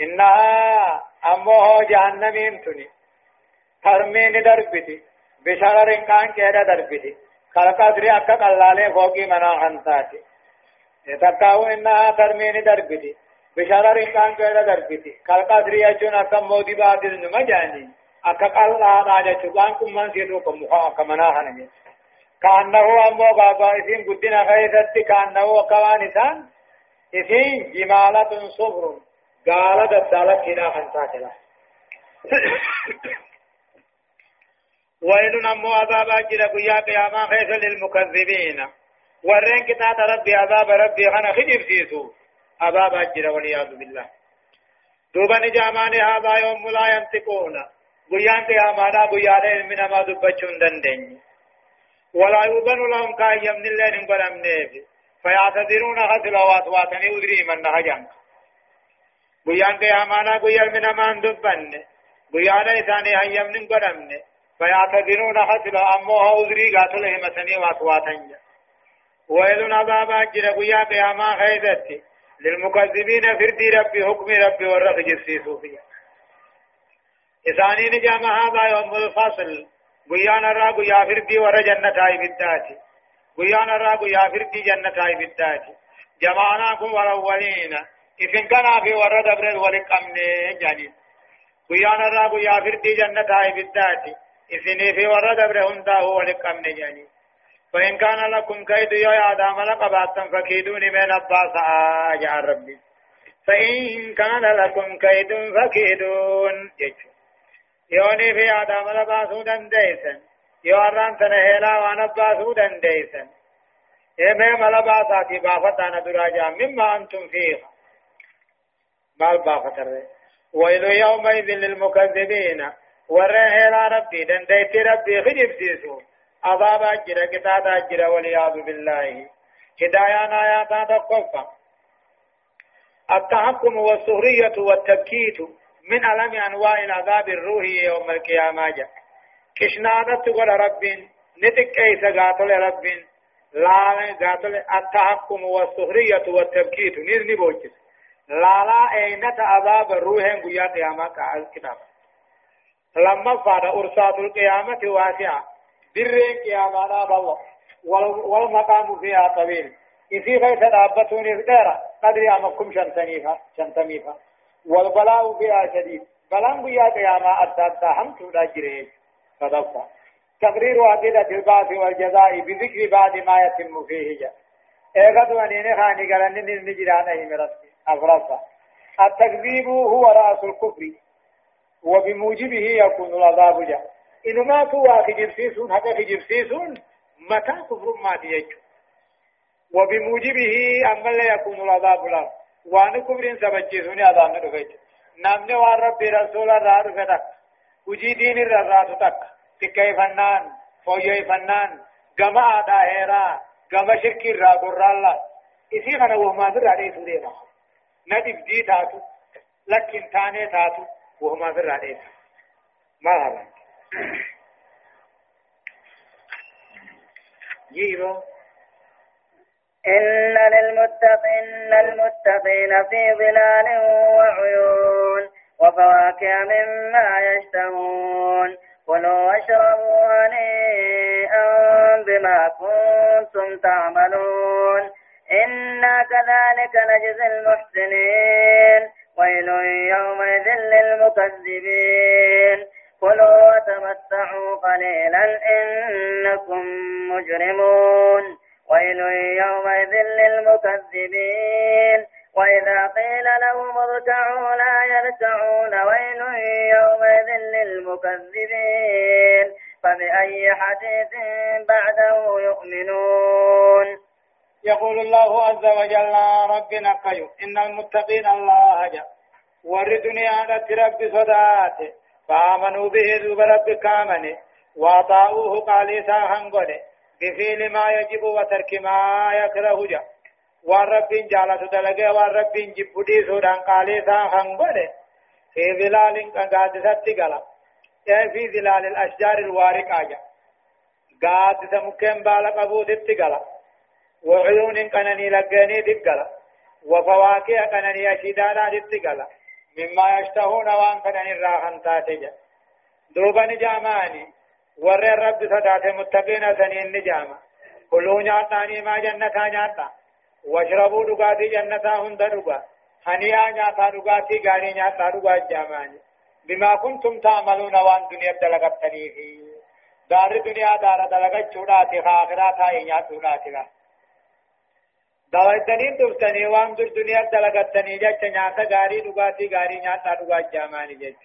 إنها أموه جهنم انتني ترمين دربتي بشرر كان كيدا دربتي. أدري أكا قلالي فوقي منا خنساتي. تكاو إنها ترمين دربتي بشرر كان كيدا دربتي. خلق أدري أجون أكا مودي بادل نمجاني. أكا قلالا جتوان كم من سيدو كم مخا كمنا خنجي كأنه أمو بابا إسين قدنا خيثت كأنه كوانسان إسين جمالة صبر قال دسالة كنا خنساتلا ويل نمو عذاب أجل قيا قياما خيس للمكذبين. ورين كتاب ربي عذاب ربي خنا خجب سيسو. عذاب أجل والعياذ بالله. دوبا نجامان هذا يوم لا ينطقون. قيا قياما قيا من ما دبچون دندن. ولا يؤذن لهم كاي من الله نقول أمنيف فيعتذرون غسلوات واتني أدري من نهجان قيا قياما قيا من ما دبن قيا ليساني هيم نقول أمنيف فيعتذرون حسنا أموها أذري قاتل همسني واتواتن ويل عذاب أجر قيا قياما خيزت للمكذبين فردي ربي حكم ربي ورق جسي صوفيا إساني نجام هذا يوم الفصل قيا نرى قيا فردي ور جنة هاي بالذات قيا نرى قيا فردي جنة هاي بالذات جمعناكم والأولين إذن كان في ور دبر ولك أمني جانين قيا نرى قيا فردي جنة هاي بالذات إذن في ورد أبره هندا هو لكم نجاني فإن كان لكم كيد يا آدم لقباتا فكيدوني من أباس آجع ربي فإن كان لكم كيد فكيدون يوني في آدم لباسو سنهيلا وأنا باسو ملباساتي بافتانا دراجا مما أنتم مال بافتر ويل يومئذ للمكذبين ورى هلا ربي دنديت ربي خجب سيسو عذاب أجر كتاب أجر والعياذ بالله هدايا آيات تقفى التحكم والسهرية والتبكيت من ألم أنواع العذاب الروحي يوم القيامة جاء كشنادت قول رب نتك كيس قاتل رب لا قاتل التحكم والسهرية والتبكيت نزني بوجس لا لا أين عذاب الروح قيا قيامة كتاب لما فاد أرسات القيامة واسعة درين قيامة بالله والمقام فيها طويل إذا غيث دابتون إذكارا قدر أمكم شنتنيفا شنتميفا والبلاء فيها شديد بلان بيا قيامة أداتا هم تودا جريج صدقا تقرير عقيدة البعث والجزاء بذكر بعد ما يتم فيه جاء اغد ونين خاني نجران اي مرسي افرصا التكذيب هو رأس الكفر وبموجبه يكون العذاب جاء. إنما كوا خجبسيسون حتى خجبسيسون متى كفر ما تيجو وبموجبه أما لا يكون العذاب له. وان كفر سبجيسون عذاب نفج نامن وان ربي رسول الله رفتك وجي دين الرزاد تك. تكي فنان فويي فنان جماعة دائرة جماعة شركي را قرر إسي خنا وما در عليه سورينا ندب دي تاتو لكن تاني تاتو وهما في الرئيس ما هذا جيبو إن للمتقين المتقين في ظلال وعيون وفواكه مما يشتهون كلوا واشربوا هنيئا بما كنتم تعملون إنا كذلك نجزي المحسنين ويل يومئذ للمكذبين كلوا وتمتعوا قليلا إنكم مجرمون ويل يومئذ للمكذبين وإذا قيل لهم اركعوا لا يركعون ويل يومئذ للمكذبين فبأي حديث بعده يؤمنون يقول الله عز وجل ربنا قيو إن المتقين الله جل ور دنيا رب صداته فآمنوا به ذوب رب كامن وأطاعوه قال ساهن بفعل ما يجب وترك ما يكره جل والرب جالت دلقه والرب جبدي سودان قال ساهن في ظلال قادسة قلب في ظلال الأشجار الوارقة جل قادسة مكين بالق أبو تتقلب وعيون قنني لقاني تقلب وفواكه قنني أشدانا تتقلب مما يشتهون وان كان الراحن تاتجا. دوبا نجاماني ور رب صدات متقين سنين نجاما. كلوا نعطاني ما جنتا نعطا واشربوا دقاتي جنتا هند دقا. هنيا نعطا دقاتي غاني نعطا دقا جاماني. بما كنتم تعملون وان دنيا دلغتني في دار دنيا دار دلغت چوڑاتي خاخرات هاي نعطوناتي دوايتني تفتني وان در دنيا دلغتني جچ نياتا غاري دغاتي غاري نياتا دغا جاماني جچ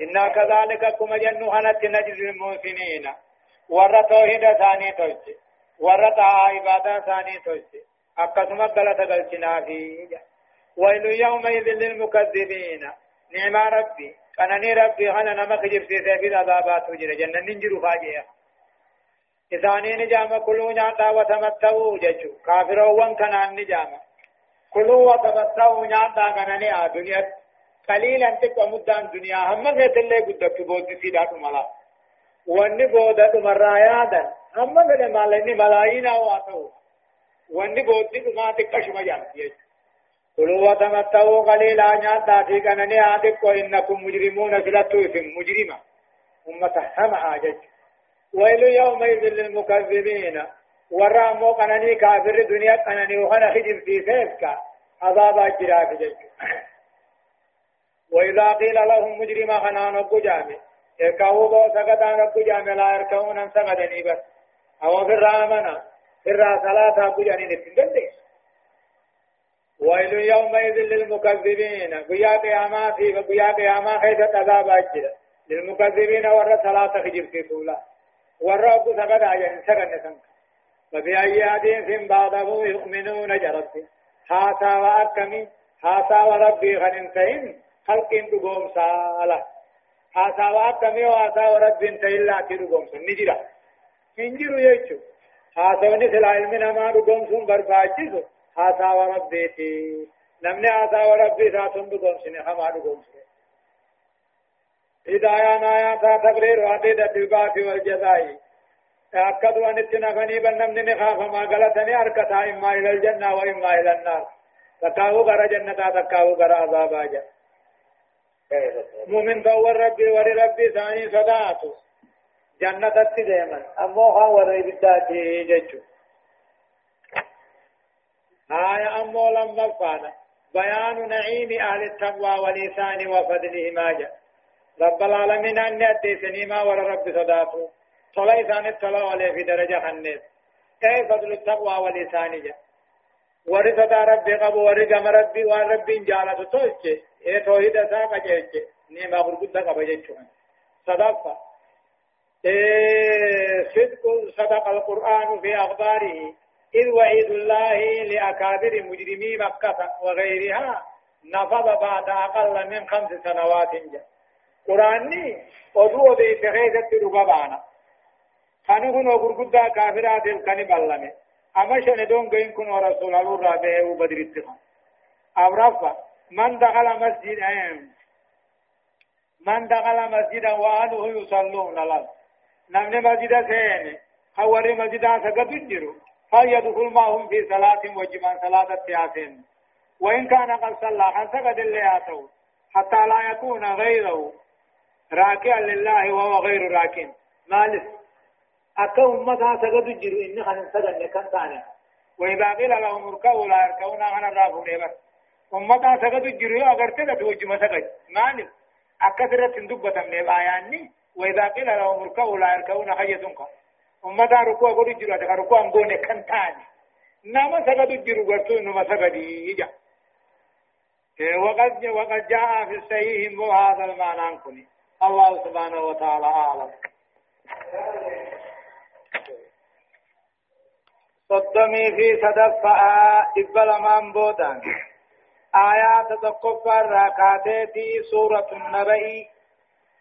إنا كذلك كما جنو هنت نجز المحسنين ورى توحيد ثاني توجه ورى عبادة ثاني توجه أقسم غلط غلطنا فيه ويل يومئذ للمكذبين نعم ربي كانني ربي هنا نمك جبسي في عذابات وجر جنة ننجر فاجئة إذاني نجامة كلوا نعطا وتمتعوا ججو كافرون كنان نجامة كلوا وتمتعوا نعطا كناني دنيا قليلا تقوى مدان دنيا هم غيت اللي قدك بود سيدات ملا واني بودت مرايادا هم غيت مالني ملايين واتو واني بودت ما تكش مجان كلوا وتمتعوا قليلا نعطا في كناني آدك وإنكم مجرمون فلتوا مجرمة أمة همها ججو ويل يومئذ للمكذبين. ورا مو قنني كافر دنيا قنني وخنا خجل في سيسكا عذاب أجرا في وإذا قيل لهم مجرما خنا نقو جامي اركعوا بو سقطا نقو جامي لا يركعون أن سقطني بس. أو في الرامنا في الراسلات نقو جاني نتندن ويل يومئذ للمكذبين. قيا قيامات في قيا قيامات حيث عذاب أجرا. للمكذبين ورا صلاة في طولا والرب سبد عجل سكن سنك. فبأي حديث بعده يؤمنون جرت هاسا وأكمي هاسا وربي غننتين خلق دقوم سالة هاسا وأكمي وهاسا وربي انت إلا تدقوم سن. نجرا. انجروا يجو. هاسا ونسل علمنا ما دقوم سن برفاجسو هاسا وربي تي. نمني هاسا وربي ساتن دقوم سن. خما دقوم سن. هدايان آيات تقرير وعدد الباس والجزاء تأكدوا أن اتنفني بنمن نخاف ما قلتني أركتا إما إلى الجنة وإما إلى النار. تكاو غر جنة تكاو غر عذاب آجا. مؤمن دور ربي ور ربي ثاني صداتو. جنة تتديما أموها ور إبداتي ججو آية أمو لما فانا بيان نعيم أهل التقوى ولسان وفضله ما جاء رب العالمين أن يأتي ما ولا رب صداته صلاة إسان الصلاة عليه في درجة خنيس أي فضل التقوى والإسان جاء ورثة ربي قبو ورقم ربي وربي جالة توجه. إيه توحيد ساقة جيجة. نيما برقود قبو جيجه صدقة إيه صدق صدق القرآن في أخباره. إذ وعيد الله لأكابر مجرمي مكة وغيرها. نفض بعد أقل من خمس سنوات جاء. قراني oduu odeesse keessatti dhuga baana kani kun gurguddaa kaafiraatiin kani ballame ama shane dongayin kun rasuulalurraa bahee badritti kan abraffa man dakala masjida man dakala masjida wa ahluhu yusalluna lahu namni masjida seene hawari masjida sagadu jiru فليدخل معهم في صلاة وجبان صلاة التياسين وإن كان قد صلى سجد اللي حتى لا يكون غيره راكعا لله وهو غير راكع. مالس أكا أمتا سجد جرو إن خان سجد لكن ثاني وإذا قيل لهم اركعوا لا يركعون أنا الرافون إبر أمتا سجد جرو أغر تجد وجه سجد. مالس أكا سرت دبة من الآياني وإذا قيل لهم اركعوا لا يركعون حيثنك ummata rukuu godhu jiru ati rukuu an goone kan taane nama sagadu jiru gartuu numa sagadii ija وقد وقد جاء في الصحيح هذا المعنى كني الله سبحانه وتعالى أعلم. صدمي في صدفة إبلا من بودان. آيات تقفى الركاتي سورة النبي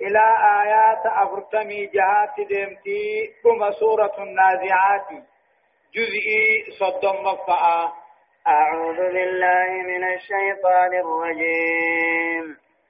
إلى آيات أفرتمي جهات دمتي ثم سورة النازعات. جزئي صدم مفعا. أعوذ بالله من الشيطان الرجيم.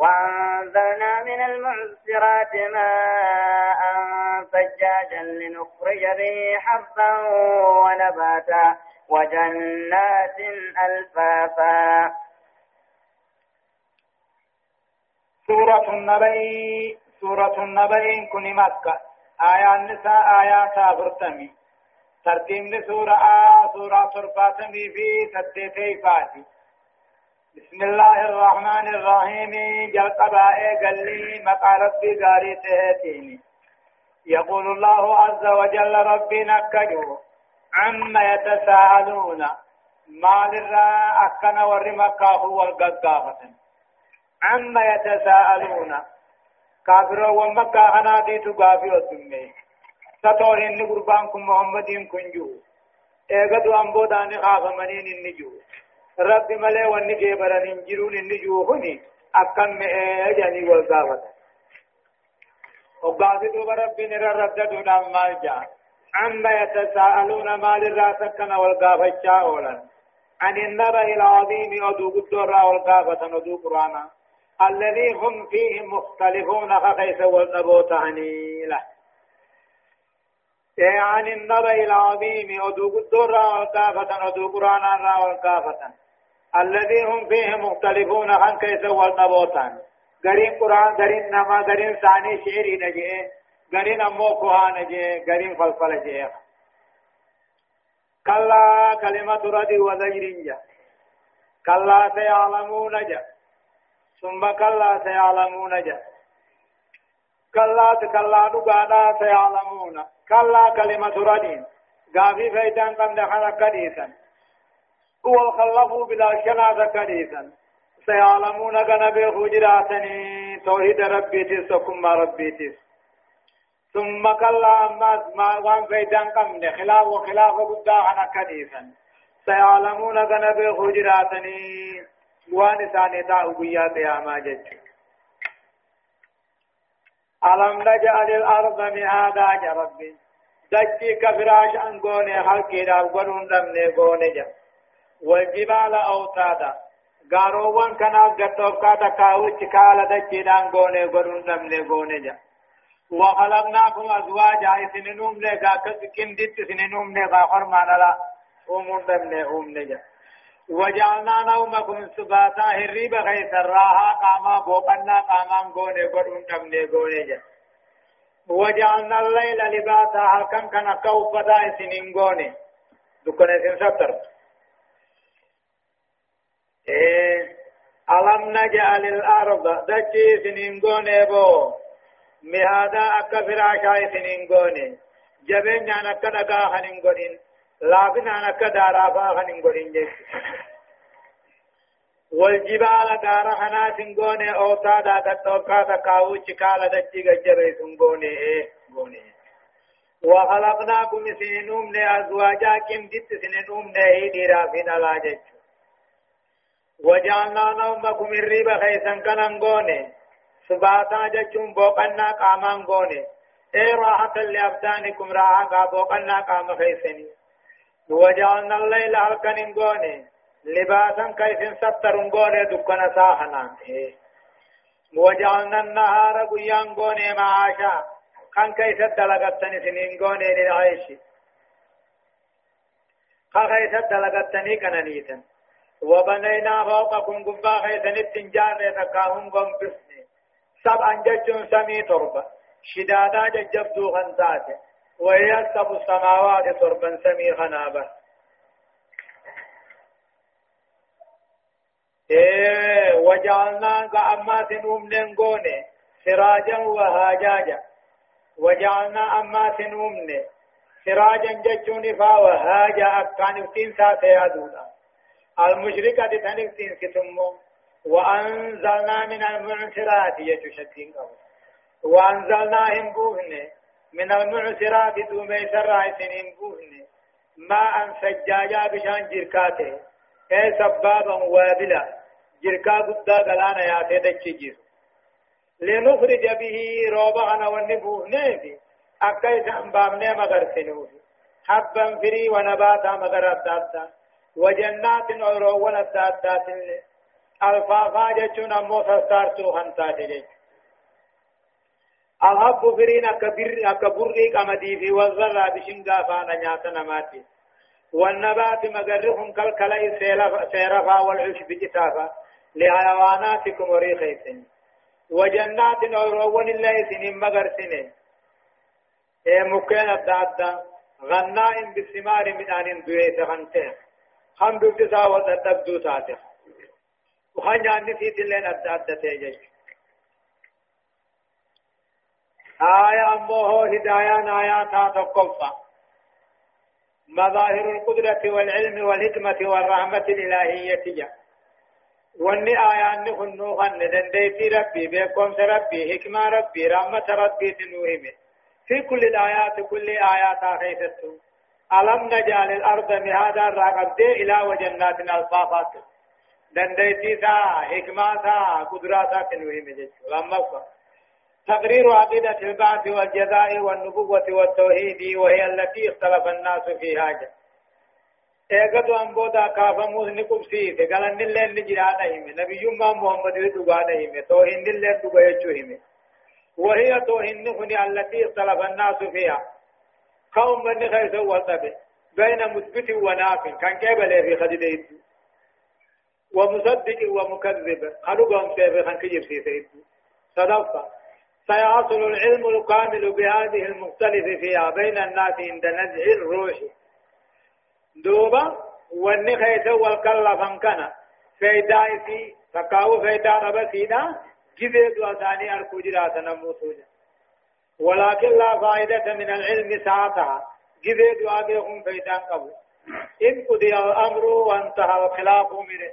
وأنزلنا من المعصرات ماء ثجاجا لنخرج به حبا ونباتا وجنات ألفافا. سورة النبي سورة النبي كن مكة. آية النساء آيات أفرتمي ترتيب سورة آ سورة ترباتمي في تدتي فاتي. بسم الله الرحمن الرحيم. جل قبائي قال لي مقالت بغاري تهتيني يقول الله عز وجل ربي نكجو عما يتساءلون. ما للرا أكنا ورمكا هو القذافة عما يتساءلون. كافر ومكا أنا دي تقافي وسمي ستورين قربانكم محمدين كنجو. ايغدو أنبو داني خاف منين النجو ربي ملي وني جبران انجرون النجو هني أكم مئجاني والقافة وقاضي دوب ربي نرى رددون أمال جان عما يتساءلون ما للراسكنا والقافة أولا عن النبأ العظيم ودو قدر والقافة ودو قرانا الذي هم فيه مختلفون فكيف والنبوت عنيله عن النبأ العظيم ودو قدر والقافة ودو قرانا والقافة الذي هم فيه مختلفون عن كيف والنبوت غرين قرآن غرين نما غرين ثاني شعري نجيه غرين امو كوهان جه غرين فلفل جه كلا كلمة رد وزجر جه كلا سيعلمون جه ثم كلا سيعلمون جه كلا كلا دغانا سيعلمون. كلا كلمة رد غافي فيتان قم دخل كديسا. هو الخلف بلا شنا كديسا سيعلمون غنبه خجراتني توحيد ربي تسكم ما ربي تسكم ثم كلا أما ما وان فيدان قمن خلاف وخلاف قد أنا كنيسا سيعلمون غنب خجراتني وان ثاني تاو بيات يا ماجد ألم نجعل الأرض مهادا يا ربي. دجي كفراش أنقوني خلقي دابقنون لمني قوني جا والجبال أوتادا كناف قطوفكا تكاوش كالا دجي دان قوني قنون لمني قوني جا. وخلقناكم أزواجا سننوم لغا كسكين ديت سننوم لغا خرمان لا أمون دمنا أم نجا وجعلنا نومكم سباتا هريب غيث الراحة قاما بوقنا قاما غوني قدون دمنا غوني جا. وجعلنا الليل لباسا هلكن كان قوفتا سنين غوني دكنا سن ستر إيه ألم نجعل الأرض دكي سنين غوني بو. مهادا أكا فراشا سنين غوني جبين نان أكا نقا خنين غونين لابن نان أكا دارافا خنين غونين جيس والجبال دار خنا سنغوني. أوتا دا تتوكا تكاو چكالا دچي گجبه سنغوني إيه. غوني وخلقناكم سننوم نے ازواجا كم دت سننوم نے ہی دیرا فين لاجچ وجعلنا نومكم الريب خيسا كنن غوني سباتا جچون بوقنا قامان غوني اي راحة لأبدانكم راحة قابوقنا قام خيسني. وجعلنا الليل هلكا نقوني لباسا كيف ستر نقوني دكنا ساحنا. وجعلنا النهار قيان قوني معاشا. كان كيف دلقتني سنين للعيش. كان كيف دلقتني كنانيتا وبنينا فوقكم قبا خيسن التنجار تكاهم قم بسني سبعا ججون سمي تربة. شدادا ججبدو خنزات وهي سب السماوات تربا سمي خنابة. إيه وجعلنا كأمات أمن قوني. سراجا وهاجاجا. وجعلنا أمات أمن سراجا ججون فا وهاجا. أكان افتين ساتي أدونا. المشركة تنكتين كتمو. وأنزلنا من المعسرات يتشكين قبل. وأنزلنا هم بوهن. من المعسرات دومي سرائسن هم بوهن. ماء سجاجا بشان جركاته. اي سبابا وابلا. جركا قدا قلانا يا سيدك جير لنخرج به روبانا ونبوهن. في أكيس أنبامنا مغرسنوه. حبا فري ونباتا مغرب وجنات أورون الدادات الفافا جتون أمو سستارتو خنتا جيش الحب فرين أكبر أكبري كمدي في والذرة بشنغا فانا نياتا نماتي والنبات مغرهم كالكلا سيرفا والعشب جتافا لحيواناتكم وريخيسن وجنات أورون الله سنين مغرسنين مكين الدادة غنائم بالثمار من آن دويت غنتين هم بيبتسا وتدبدو تاتي وخان جاني في تلين أدى تيجي آية أمه هدايا آيات تقفى مظاهر القدرة والعلم والحكمة والرحمة الإلهية واني آيان نخنو خن دنديتي ربي بيكم ربي حكمة ربي رحمة ربي تنوهم في كل الآيات كل آيات آخيثته ألم نجعل الأرض مهادا راقبت إلى وجنات الفافات دنديتي سا حكمة سا قدراتا كنوه مجد. لما تقرير عقيدة البعث والجزاء والنبوة والتوحيد وهي التي اختلف الناس فيها. ايغدو أنبودا كافموس نقبسي قال ان اللي نجرانا هم نبي ما محمد دغانا هم توحيد اللي دغا يچو وهي توحيد التي اختلف الناس فيها. قوم من خيس وصبه بين مثبت وناف كان قبل في خديد ومصدق ومكذب قالوا قوم سيف كان كيف سيد صدقت. سيحصل العلم الكامل بهذه المختلف فيها بين الناس عند نزع الروح. دوبا والنخيس والكلفا كان فيدا في نموتوجا ولكن لا فائدة من العلم ساعتها. جذي دعابهم فيدان قبل إن قضي الأمر وانتهى الخلاف منه.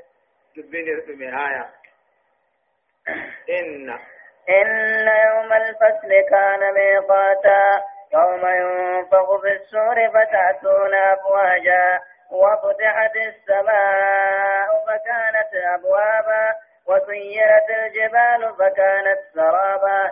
دبين بنهاية إن. إن يوم الفصل كان ميقاتا. يوم ينفخ في السور فتأتون أفواجا. وفتحت السماء فكانت أبوابا. وسيرت الجبال فكانت سرابا.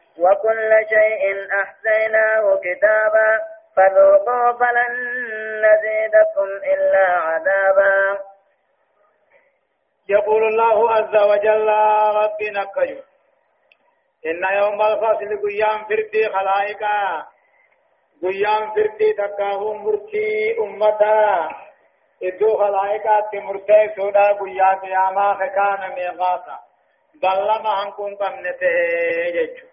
وكل شيء أحسيناه كتابا فذوقوا فلن نزيدكم إلا عذابا. يقول الله عز وجل ربنا كيو إن يوم الفصل قيام فردي خلائقا. قيام فردي تكاه مرتي أمتا. إدو خلائقا تمرتي سودا قيام قياما خكان ميغاتا بلما هنكون قمنته جيجو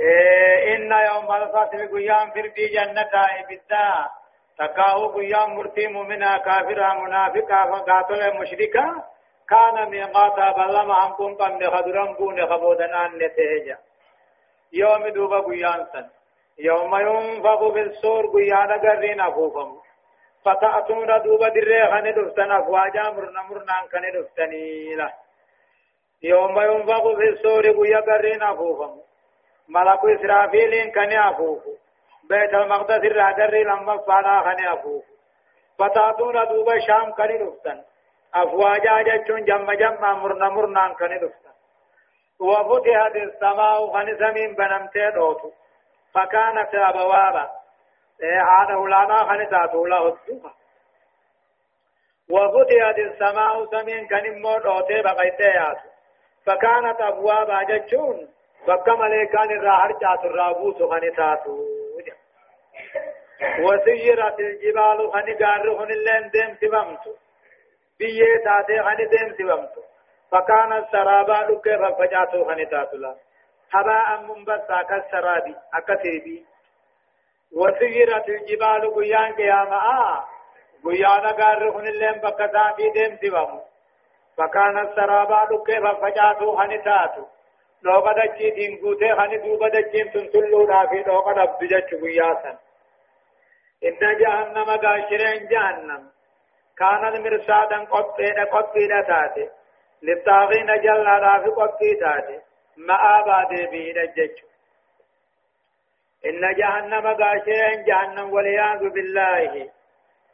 إن يوم الفصل قيام في جنة إبدا تكاهو قيام مرتي مؤمنا كافرا منافقا فقاتل مشركا كان ميقاتا بلما همكم قم خدرم كون خبودن أن نتهجا يوم دوبا قيام سن يوم ينفخ في الصور قيانا قرين أفوفهم فتأتون دوب دري خن دفتن أفواجا مرنا مرنا خن دفتني له يوم ينفخ في الصور قيا قرين أفوفهم ملك إسرافيل كان أفوف بيت المقدس الرادر لما فانا خن أفوف فتأتون دوب شام خن دفتن أفواجا جتون جم جم مرنا مرنا خن دفتن وفتحت السماء خن سمين بنمتين أوتو فكانت أبوابا. عاده لنا خنتات الله الدوخة وفتحت السماء سمين كان مود أوتي بقيتيات فكانت أبوابا جتشون فكما لكان الراحر جات الرابوس خنتات وسيرت الجبال خنقار خنلين ديم سبمت بيه تاتي خن ديم سبمت فكانت سرابا لكي ففجاتو خنتات الله هباء منبثا كالسراب أكثيبي وسيرت الجبال قيان قياما قيانا قارخن اللين بكتا في ديم سوام فكان السرابا لكي ففجاتو لو قد أجي دين قوتي خني دوبا دجين تنسلو رافي لو قد ابدجت قياسا إن جهنم قاشرين جهنم كانت مرسادا قطينا قطينا تاتي للطاغين جل رافي قطي تاتي ما بعد بين الجج إن جهنم غاشين جهنم والعياذ بالله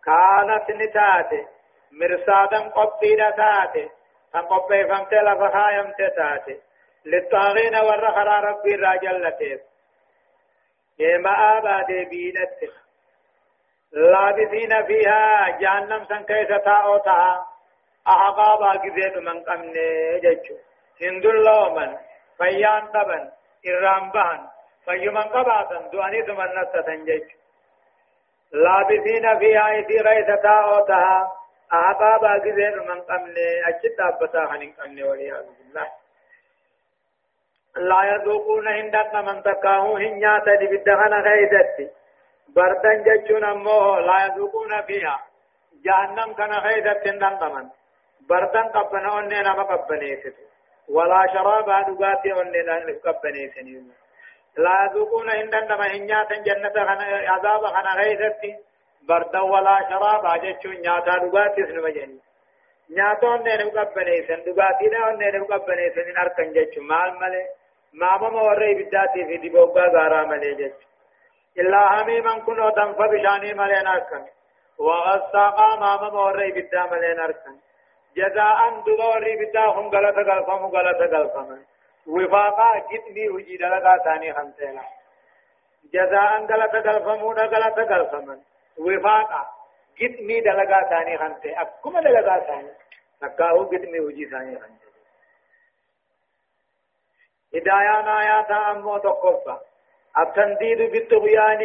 كانت نتاتي مرصادا قبيلة تاتي فقبي فمت لفخايم تاتي للطاغين والرخرا ربي الراجل لتيب ما بعد بين لابثين فيها جهنم سن كيف تاوتها أحقابا كذين من قمني ججو. هندو من فيان قبن إرام بهن فيمن قباتا دواني ثمن نسة جيش لابثين فيها إذي غيثة أوتها أعطابا قذين من قمني أجد أبتا خنين قمني والعياذ بالله لا يذوقون هندت من تكاهو هنياتا لبدخن غيثتي بردن ججون أموه لا يذوقون فيها. جهنم كان غيثت هندن بردن قبنا أني نما قبنيتو ولا شراب دغاتي ون لقبني سنين لا يذوقون عند ما هنياتا جنة خنا عذاب خنا غيثتي برد ولا شراب اجچو نياتا دغاتي سن مجن نياتا ون لقبني سن دغاتي دا ون لقبني سن ماما موري بداتي في دبوغا غارا ملي جچ إلا حميما كنو تنفى بشاني ملي ناركن وغساقا ماما موري بدا ملي ناركن جزاء دغوري بداهم غلطة غلطة غلطة غلطة وفاقا جتني وجي دلقا ثاني خمسينا جزاء غلطة مودا غلطة غلطة وفاقا جتني دلقا ثاني خمسي أكما دلقا ثاني نكاهو جتني وجي ثاني خمسي هدايان آيات أمو تقفى التنديد بالطغيان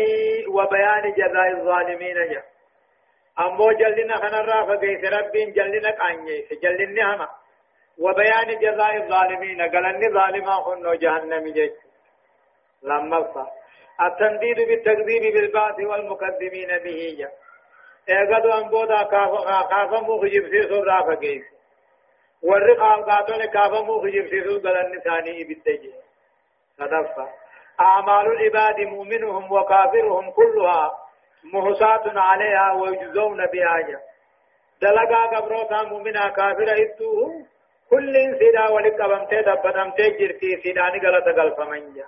وبيان جزاء الظالمين جاء أمو جلنا خنرا فقيس ربين جلنا قانيس جلنا هما وبيان جزاء الظالمين قالني ظالما خنو جهنم جيش لما فا التنديد بالتكذيب بالبعث والمكذبين به جا اغدو انبودا كافا مخجب سيسو را فقيس والرقاب قاتل كافا مخجب سيسو قالني ثاني بالتجي صدفة أعمال العباد مؤمنهم وكافرهم كلها محصات عليها ويجزون بها دلقا قبروتا مؤمنا كافرة إتوه كل سيدا ولقبمتي دبتمتي جرتي سيداني غلط قلف منجا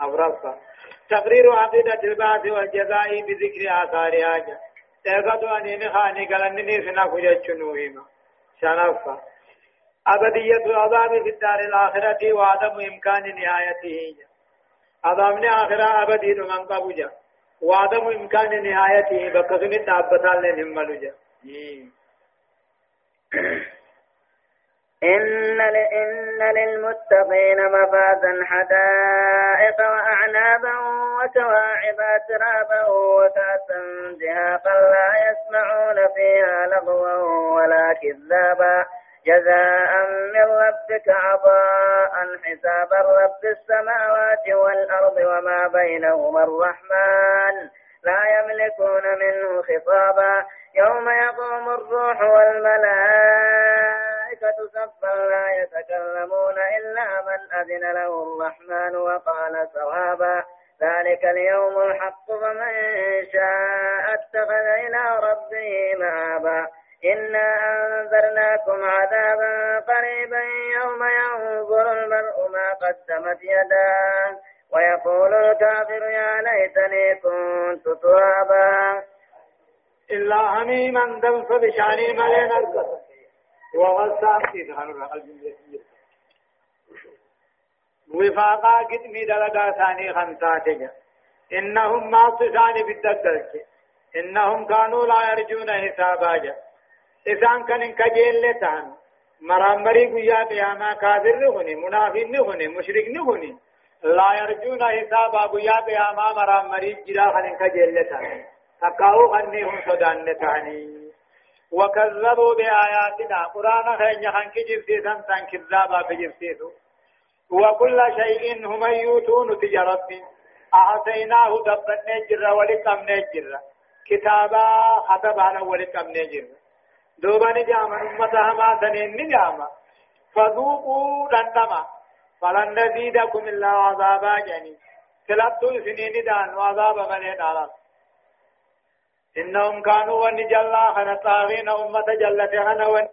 أفرصا تقرير عقيدة البعث والجزاء بذكر آثارها جا تيغدو أنيني خاني قلنني سنا فجتشنوهما شنفا أبدية العذاب في الدار الآخرة وعدم إمكان نهايته. عذاب آخرة أبدي من قبجا وعدم إمكان نهايته بقسم التعبتان لهم ملجا إن إن للمتقين مفازا حدائق وأعنابا وكواعب أترابا وكأسا دهاقا لا يسمعون فيها لغوا ولا كذابا. جزاء من ربك عطاء حساب رب السماوات والأرض وما بينهما الرحمن. لا يملكون منه خطابا. يوم يقوم الروح والملائكة صفا لا يتكلمون إلا من أذن له الرحمن وقال صوابا ذلك اليوم الحق فمن شاء اتخذ إلى ربه مآبا. إنا أنذرناكم عذابا قريبا يوم ينظر المرء ما قدمت يداه ويقول الكافر يا ليتني كنت ترابا إلا هميما دمس بشاني ملين القصر وفاقا قدمي دلقا ثاني خمساتك إنهم ما تصاني بالدقلك إنهم كانوا لا يرجون حسابا جا إسان كان انكجيل لتان مرامري قيا قياما كافر نغني منافق نغني مشرك نغني لا يرجون حسابا قيا قياما مرامري جرا خان انكجيل لتان تقاو خنهم صدان لتاني وكذبوا بآياتنا قرآن خيني خان كجب سيسان تان كذابا كجب سيسو وكل شيء هم يوتون تجارت أعطيناه دبن نجر ولكم نجر كتابا خطبانا ولكم نجر دوبا نجاما أمتها ما سنين نجاما فذوقوا دندما. فلن نزيدكم إلا عذابا جني تلتو سنين دان وعذاب من على إنهم كانوا ونجلا خنطاغين أمة جلت خنوان